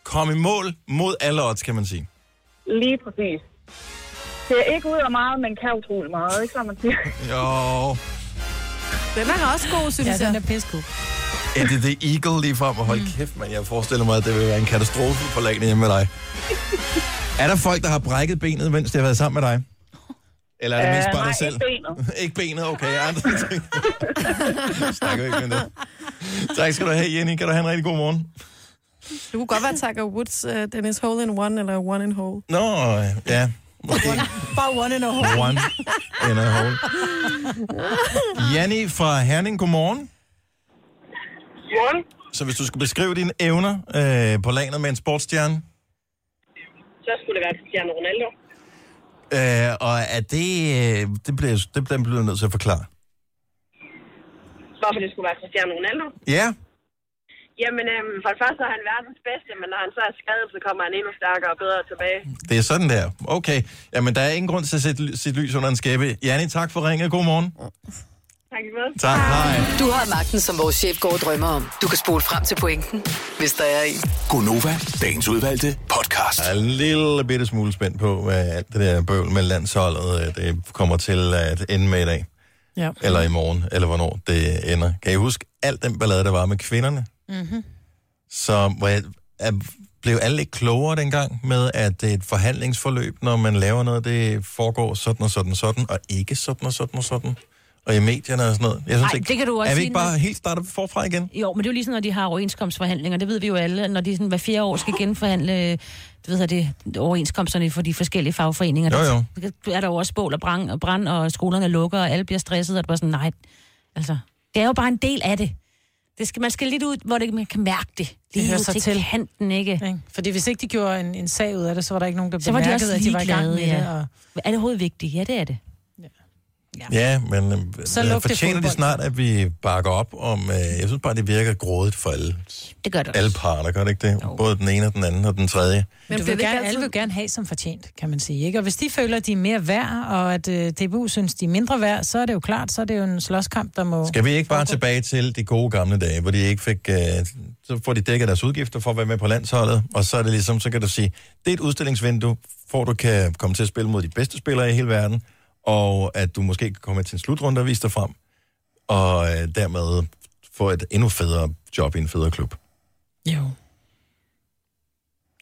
kom i mål mod alle odds, kan man sige. Lige præcis. Det er ikke ud af meget, men kan utrolig meget, ikke som man siger? <laughs> Jo, Den er også god, synes Ja, jeg. den er pissegod. Eddie the Eagle lige frem, og hold mm. kæft, man. Jeg forestiller mig, at det vil være en katastrofe for lanet hjemme med dig. <laughs> er der folk, der har brækket benet, mens de har været sammen med dig? Eller er det mest Øh, bare nej, dig selv? ikke benet. <laughs> ikke benet, okay. Andre <laughs> ting. Snakker vi ikke med det. Tak skal du have, Jenny. Kan du have en rigtig god morgen? Du kunne godt være Tiger Woods, uh, Dennis Hole in One, eller One in Hole. Nå, ja. Måske Bare one in a hole. one in a hole. Janni fra Herning, godmorgen. Morgen. Så hvis du skal beskrive dine evner øh, på lanet med en sportsstjerne, Så skulle det være Cristiano Ronaldo. Øh, og er det, øh, det bliver, det bliver, bliver nødt til at forklare. Hvorfor det skulle være Cristiano Ronaldo? Ja, Jamen, øhm, for det første er han verdens bedste, men når han så er skadet, så kommer han endnu stærkere og bedre tilbage. det er sådan der. Okay, jamen der er ingen grund til at sætte sit lys under en skæbe. Janni, tak for ringet. God morgen. Tak. Tak, hej. Du har magten, som vores chef går og drømmer om. Du kan spole frem til pointen, hvis der er en. Gonova, dagens udvalgte podcast. Jeg er en lille bitte smule spændt på, hvad alt det der bøvl med landsholdet, øh, det kommer til at ende med i dag. Ja. Eller i morgen, eller hvornår det ender. Kan I huske alt den ballade, der var med kvinderne? Mm-hmm. Så hvor jeg, er, blev alle ikke klogere dengang med, at det er et forhandlingsforløb, når man laver noget, det foregår sådan og sådan og sådan, og ikke sådan og sådan og sådan. Og i medierne og sådan noget. Jeg synes Ej, ikke, det kan du også er vi ikke bare helt startet forfra igen? Jo, men det er jo ligesom, når de har overenskomstforhandlinger. Det ved vi jo alle, når de sådan hver fjerde år skal genforhandle det ved jeg, det, overenskomsterne for de forskellige fagforeninger. Jo, jo. Der er der jo også bål og brand, og, brand, og skolerne lukker, og alle bliver stresset, og det er bare sådan, nej, altså, det er jo bare en del af det. det skal, man skal lidt ud, hvor det, man kan mærke det. Lige hører ud sig til, kanten, ikke? Ikke? Fordi hvis ikke de gjorde en, en sag ud af det, så var der ikke nogen, der var de bemærkede, også at de var i gang med ligeglade, det. ja. Og... Er det overhovedet vigtigt? Ja, det er det. Ja, men Så så det fortjener de snart, at vi bakker op om... Øh, jeg synes bare, det virker grådigt for alle, Det gør det alle også. parter, gør det ikke det? Både den ene og den anden og den tredje. Men vil det ikke gerne, altid- alle vil gerne have som fortjent, kan man sige. Ikke? Og hvis de føler, at de er mere værd, og at øh, DBU synes, de er mindre værd, så er det jo klart, så er det jo en slåskamp, der må... Skal vi ikke bare tilbage til de gode gamle dage, hvor de ikke fik... Øh, så får de dækket deres udgifter for at være med på landsholdet, og så er det ligesom, så kan du sige, det er et udstillingsvindue, at du kan komme til at spille mod de bedste spillere i hele verden, og at du måske kan komme til en slutrunde og vise dig frem, og øh, dermed få et endnu federe job i en federe klub. Jo.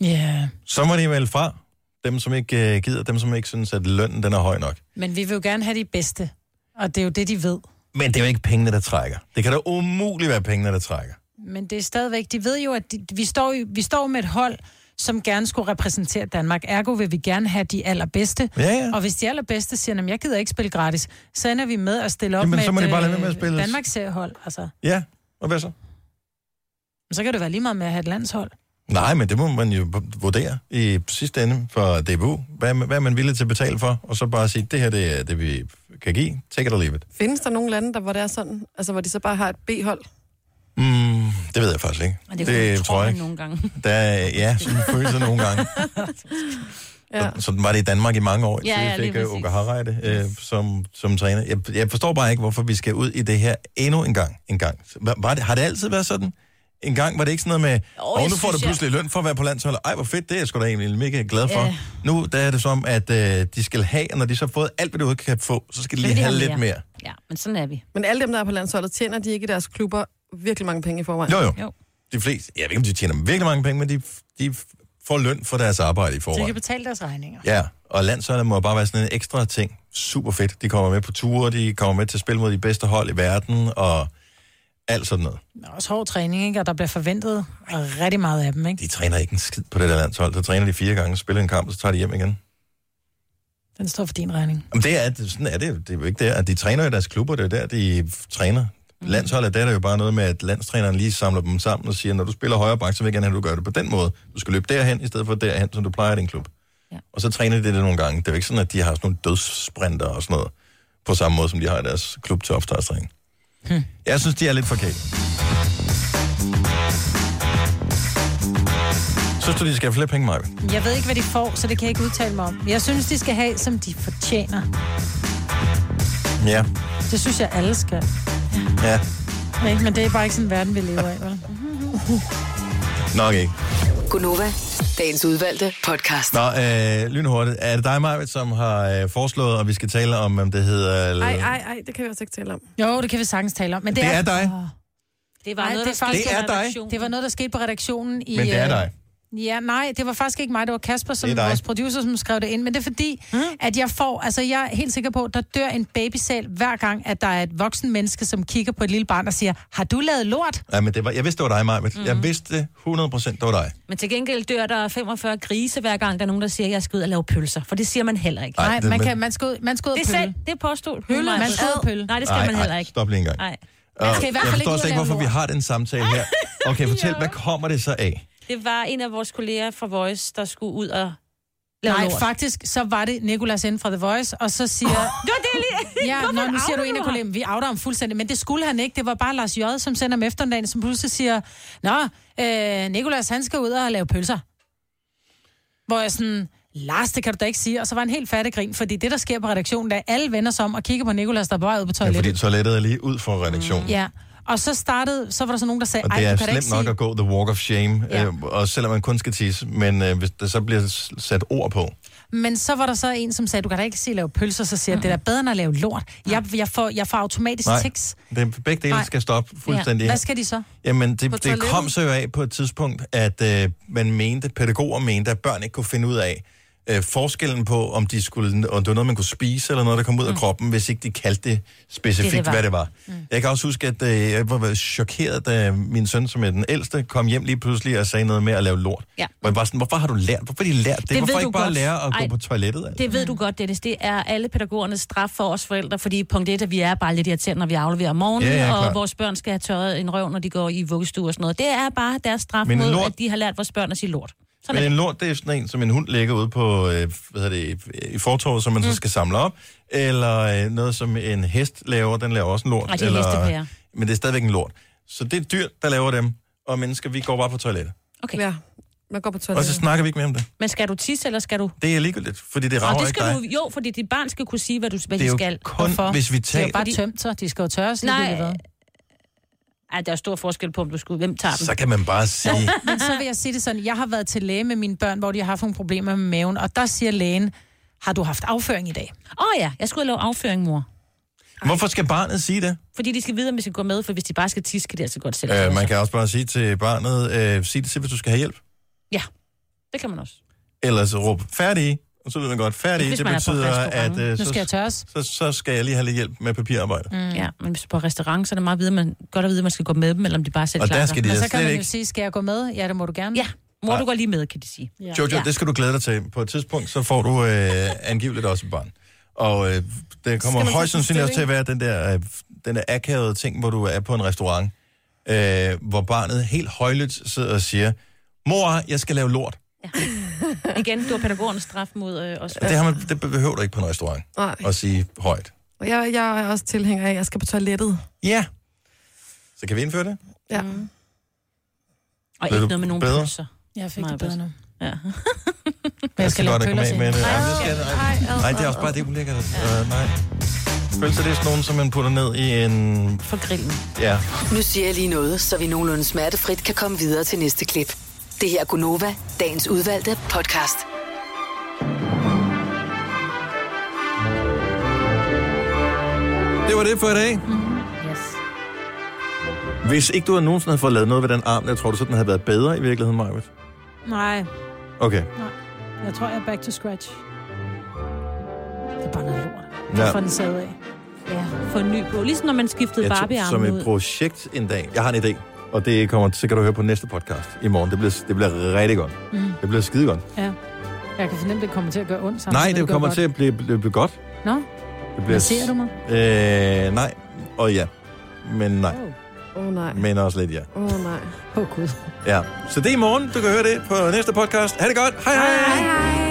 Ja, yeah. Så må de melde fra, dem som ikke øh, gider, dem som ikke synes, at lønnen den er høj nok. men vi vil jo gerne have de bedste, og det er jo det, de ved. Men det er jo ikke pengene, der trækker. Det kan da umuligt være pengene, der trækker. Men det er stadigvæk, de ved jo, at de, vi, står vi står med et hold, som gerne skulle repræsentere Danmark. Ergo vil vi gerne have de allerbedste. Ja, ja. Og hvis de allerbedste siger, at jeg gider ikke spille gratis, så ender vi med at stille op Jamen, med så må et de bare lade være med øh, at spille. Danmarks seriehold. Altså. Ja, og hvad så? Så kan det være lige meget med at have et landshold. Nej, men det må man jo vurdere i sidste ende for DBU. Hvad, er man- hvad er man villig til at betale for? Og så bare sige, det her det er det, vi kan give. Take it or leave it. Findes der nogle lande, der, hvor det er sådan, altså hvor de så bare har et B-hold? Mm, det ved jeg faktisk ikke. Og det, det tror tror jeg ikke. nogle gange. Der, er- ja, sådan føles det nogle gange. <laughs> Ja. Så, sådan var det i Danmark i mange år, Ja, ja, fik øh. Uga Harreide øh, som, som træner. Jeg, jeg forstår bare ikke, hvorfor vi skal ud i det her endnu en gang. En gang. Var, var det, har det altid været sådan? En gang var det ikke sådan noget med, Jo, og nu får du synes, jeg- pludselig løn for at være på landsholdet. Ej, hvor fedt, det er jeg sgu da egentlig mega glad for. Ja. Nu der er det som, at øh, de skal have, og når de så har fået alt, hvad de overhovedet kan få, så skal de lige have have lidt mere. mere. Ja, men sådan er vi. Men alle dem, der er på landsholdet, tjener de ikke i deres klubber virkelig mange penge i forvejen? Jo, jo. Jo. De fleste, jeg ved ikke, om de tjener virkelig mange penge, men de, de får løn for deres arbejde i Så de forvejen. kan betale deres regninger. Ja, og landsholdet må bare være sådan en ekstra ting. Super fedt. De kommer med på ture, de kommer med til at spille mod de bedste hold i verden, og alt sådan noget. Der er også hård træning, ikke? og der bliver forventet rigtig meget af dem. Ikke? De træner ikke en skid på det der landshold. Så træner de fire gange, spiller en kamp, og så tager de hjem igen. Den står for din regning. Jamen, det er, det- sådan er det. Det er jo ikke der. at De træner i deres klubber, det er der, de træner. Landsholdet, der er der jo bare noget med, at landstræneren lige samler dem sammen og siger, når du spiller højre bak, så vil jeg gerne have, at du gør det på den måde. Du skal løbe derhen, i stedet for derhen, som du plejer i din klub. Ja. Og så træner de det nogle gange. Det er jo ikke sådan, at de har sådan nogle dødssprinter og sådan noget, på samme måde, som de har i deres klub til opstartstræning. Hmm. Jeg synes, de er lidt forkert. Synes du, de skal have flere penge, Maja? Jeg ved ikke, hvad de får, så det kan jeg ikke udtale mig om. Jeg synes, de skal have, som de fortjener. Ja. Det synes jeg, alle skal. Ja. Ikke? Men det er bare ikke sådan en verden, vi lever af, vel? <laughs> Nok ikke. Gunova, dagens udvalgte podcast. Nå, øh, lynhurtigt. Er det dig, Maja, som har øh, foreslået, at vi skal tale om, om det hedder... Ej, ej, ej, det kan vi også ikke tale om. Jo, det kan vi sagtens tale om. Men Det er dig. Åh. Det var Nej, noget, det der er skete Det er dig. Det var noget, der skete på redaktionen i... Men det er øh, dig. Ja, nej, det var faktisk ikke mig, det var Kasper, som er vores producer, som skrev det ind. Men det er fordi, Hmm? mm. at jeg får, altså jeg er helt sikker på, der dør en babysal hver gang, at der er et voksen menneske, som kigger på et lille barn og siger, har du lavet lort? Ja, men det var, jeg vidste, det var dig, Maja. Mm. Mhm. Jeg vidste 100% det var dig. Men til gengæld dør der 45 grise, hver gang der er nogen, der siger, at jeg skal ud og lave pølser. For det siger man heller ikke. Ej, Nej, det- man, men- kan, man, skal ud, man skal ud og Det, pølle. selv, det påstod Pølle, Maja. man skal ud og pølle. Nej, det skal Ej, man heller ej, ikke. Stop lige en gang. Nej. Og skal i hvert jeg forstår slet ikke, hvorfor vi har den samtale her. <laughs> Okay, fortæl, hvad kommer det så af? Det var en af vores kolleger fra Voice, der skulle ud og lave Nej, lort. faktisk, så var det Nikolas inden fra The Voice, og så siger... <laughs> Det var det lige. <laughs> Ja, nå, nu siger du en af du kollegerne, vi outer ham fuldstændig, men det skulle han ikke. Det var bare Lars J., som sender om eftermiddagen, som pludselig siger, Nå, øh, Nikolas, han skal ud og lave pølser. Hvor jeg sådan, Lars, det kan du da ikke sige. Og så var han helt fattig grin, fordi det, der sker på redaktionen, der er alle vender sig om og kigger på Nikolas, der er på vej ud på Ja, toilettet. fordi toilettet er lige ud for redaktionen. Ja, og så startede, så var der så nogen, der sagde, Og det er slemt nok sige... at gå the walk of shame, Ja. øh, og selvom man kun skal tisse, men øh, hvis der så bliver sat ord på. Men så var der så en, som sagde, du kan da ikke sige lave pølser, så siger jeg, det er da bedre end at lave lort. Jeg, jeg, får, jeg får automatisk Nej, tics. det, er- begge dele Nej. skal stoppe fuldstændig. Ja. Hvad skal de så? Jamen, det, det kom så jo af på et tidspunkt, at øh, man mente, pædagoger mente, at børn ikke kunne finde ud af øh, forskellen på, om, de skulle, om det var noget, man kunne spise, eller noget, der kom ud af kroppen, hvis ikke de kaldte det specifikt, Det, det var. hvad det var. Mm. Jeg kan også huske, at øh, jeg var chokeret, da min søn, som er den ældste, kom hjem lige pludselig og sagde noget med at lave lort. Ja. Hvor jeg var sådan, hvorfor har du lært? Hvorfor har de lært det? Det hvorfor ikke bare godt. lære at Ej, gå på toilettet? Altså? Det ved du godt, Dennis. Det er alle pædagogernes straf for os forældre, fordi punkt 1, at vi er bare lidt irriterende, når vi afleverer om morgenen, Ja, ja, og vores børn skal have tørret en røv, når de går i vuggestue og sådan noget. Det er bare deres straf Men en mod, lort- at de har lært vores børn at sige lort. Sådan Men en det. lort, det er sådan en, som en hund lægger ud på, øh, hvad hedder det, i fortorvet, som man mm. så skal samle op. Eller øh, noget, som en hest laver, den laver også en lort. Ej, det er eller, hestepærer. Men det er stadigvæk en lort. Så det er dyr, der laver dem, og mennesker, vi går bare på toilettet. Okay. Ja, man går på Og så toilettet. snakker vi ikke mere om det. Men skal du tisse, eller skal du... Det er ligegyldigt, fordi det Og rager det ikke skal dig. du, jo, fordi dit barn skal kunne sige, hvad, du, hvad Det er de jo skal. kun, hvis vi De er jo tager... bare tømt, så de skal jo tørres. Nej. ligegyldigt hvad. Ej, der er stor forskel på, om du skulle... Hvem tager den? Så kan man bare sige... Men så vil jeg sige det sådan, jeg har været til læge med mine børn, hvor de har haft nogle problemer med maven, og der siger lægen, har du haft afføring i dag? Åh oh, ja, jeg skulle lave afføring, mor. Hvorfor skal barnet sige det? Fordi de skal vide, om vi skal gå med, for hvis de bare skal tisse, kan de altså godt selv. Øh, man sig. kan også bare sige til barnet, øh, sig det til, hvis du skal have hjælp. Ja, det kan man også. Eller så råb færdig, og så ved man godt, færdig, Hvis det man er på betyder, restaurant. at øh, Nu skal jeg så, tørres. så, så skal jeg lige have lidt hjælp med papirarbejde. Mm. Ja, men hvis du er på restaurant, så er det meget vide, man, godt at vide, at man skal gå med dem, eller om de bare selv Og klarer der skal de Men så kan slet man jo ikke... sige, skal jeg gå med? Ja, det må du gerne. Ja, mor, du går lige med, kan de sige. Ja. Jojo, Ja. det skal du glæde dig til. På et tidspunkt, så får du øh, angiveligt også et barn. Og øh, det kommer så højst sandsynligt også til at være den der, øh, den der akavede ting, hvor du er på en restaurant, øh, hvor barnet helt højlydt sidder og siger, mor, jeg skal lave lort. <laughs> Igen, du har pædagogernes straf mod øh, os. Det, har man, det behøver du ikke på en restaurant Nej. at sige højt. Og jeg, jeg er også tilhænger af, at jeg skal på toilettet. Ja. Så kan vi indføre det? Ja. Mm. Og Blev ikke noget med nogen bedre? pølser. Jeg fik Meget det bedre nu. Ja. Men <laughs> jeg skal lave godt komme af med det. Nej, Ej, det skal jeg- Nej, det er også bare det ulækkert. Uh, nej. Pølser, det er sådan nogle, som man putter ned i en... For grillen. Ja. Nu siger jeg lige noget, så vi nogenlunde smertefrit kan komme videre til næste klip. Det her er Gunova, dagens udvalgte podcast. Det var det for i dag. Yes. Hvis ikke du havde nogensinde havde fået lavet noget ved den arm, jeg tror du så, den havde været bedre i virkeligheden, Majbet? Nej, Okay. jeg tror, jeg er back to scratch. Det er bare noget lort. Ja. Ja. For den sad af. Ja, få en ny på. Ligesom når man skiftede Jeg tog, som Barbie-armen et projekt en dag. Jeg har en idé, og det kommer, så kan du høre på næste podcast i morgen. Det bliver, det bliver rigtig godt. Mm. Det bliver skide godt. Ja. Jeg kan fornemme, det kommer til at gøre ondt. samtidig Nej, det går kommer godt. til at blive, blive, blive godt. Nå, Det hvad ser du mig? Øh, nej, og ja. men nej. Åh oh, nej. Men også lidt ja. Åh oh, nej. Åh oh, gud. Ja. Så det er i morgen. Du kan høre det på næste podcast. Ha' det godt. Hej hej. Hej hej.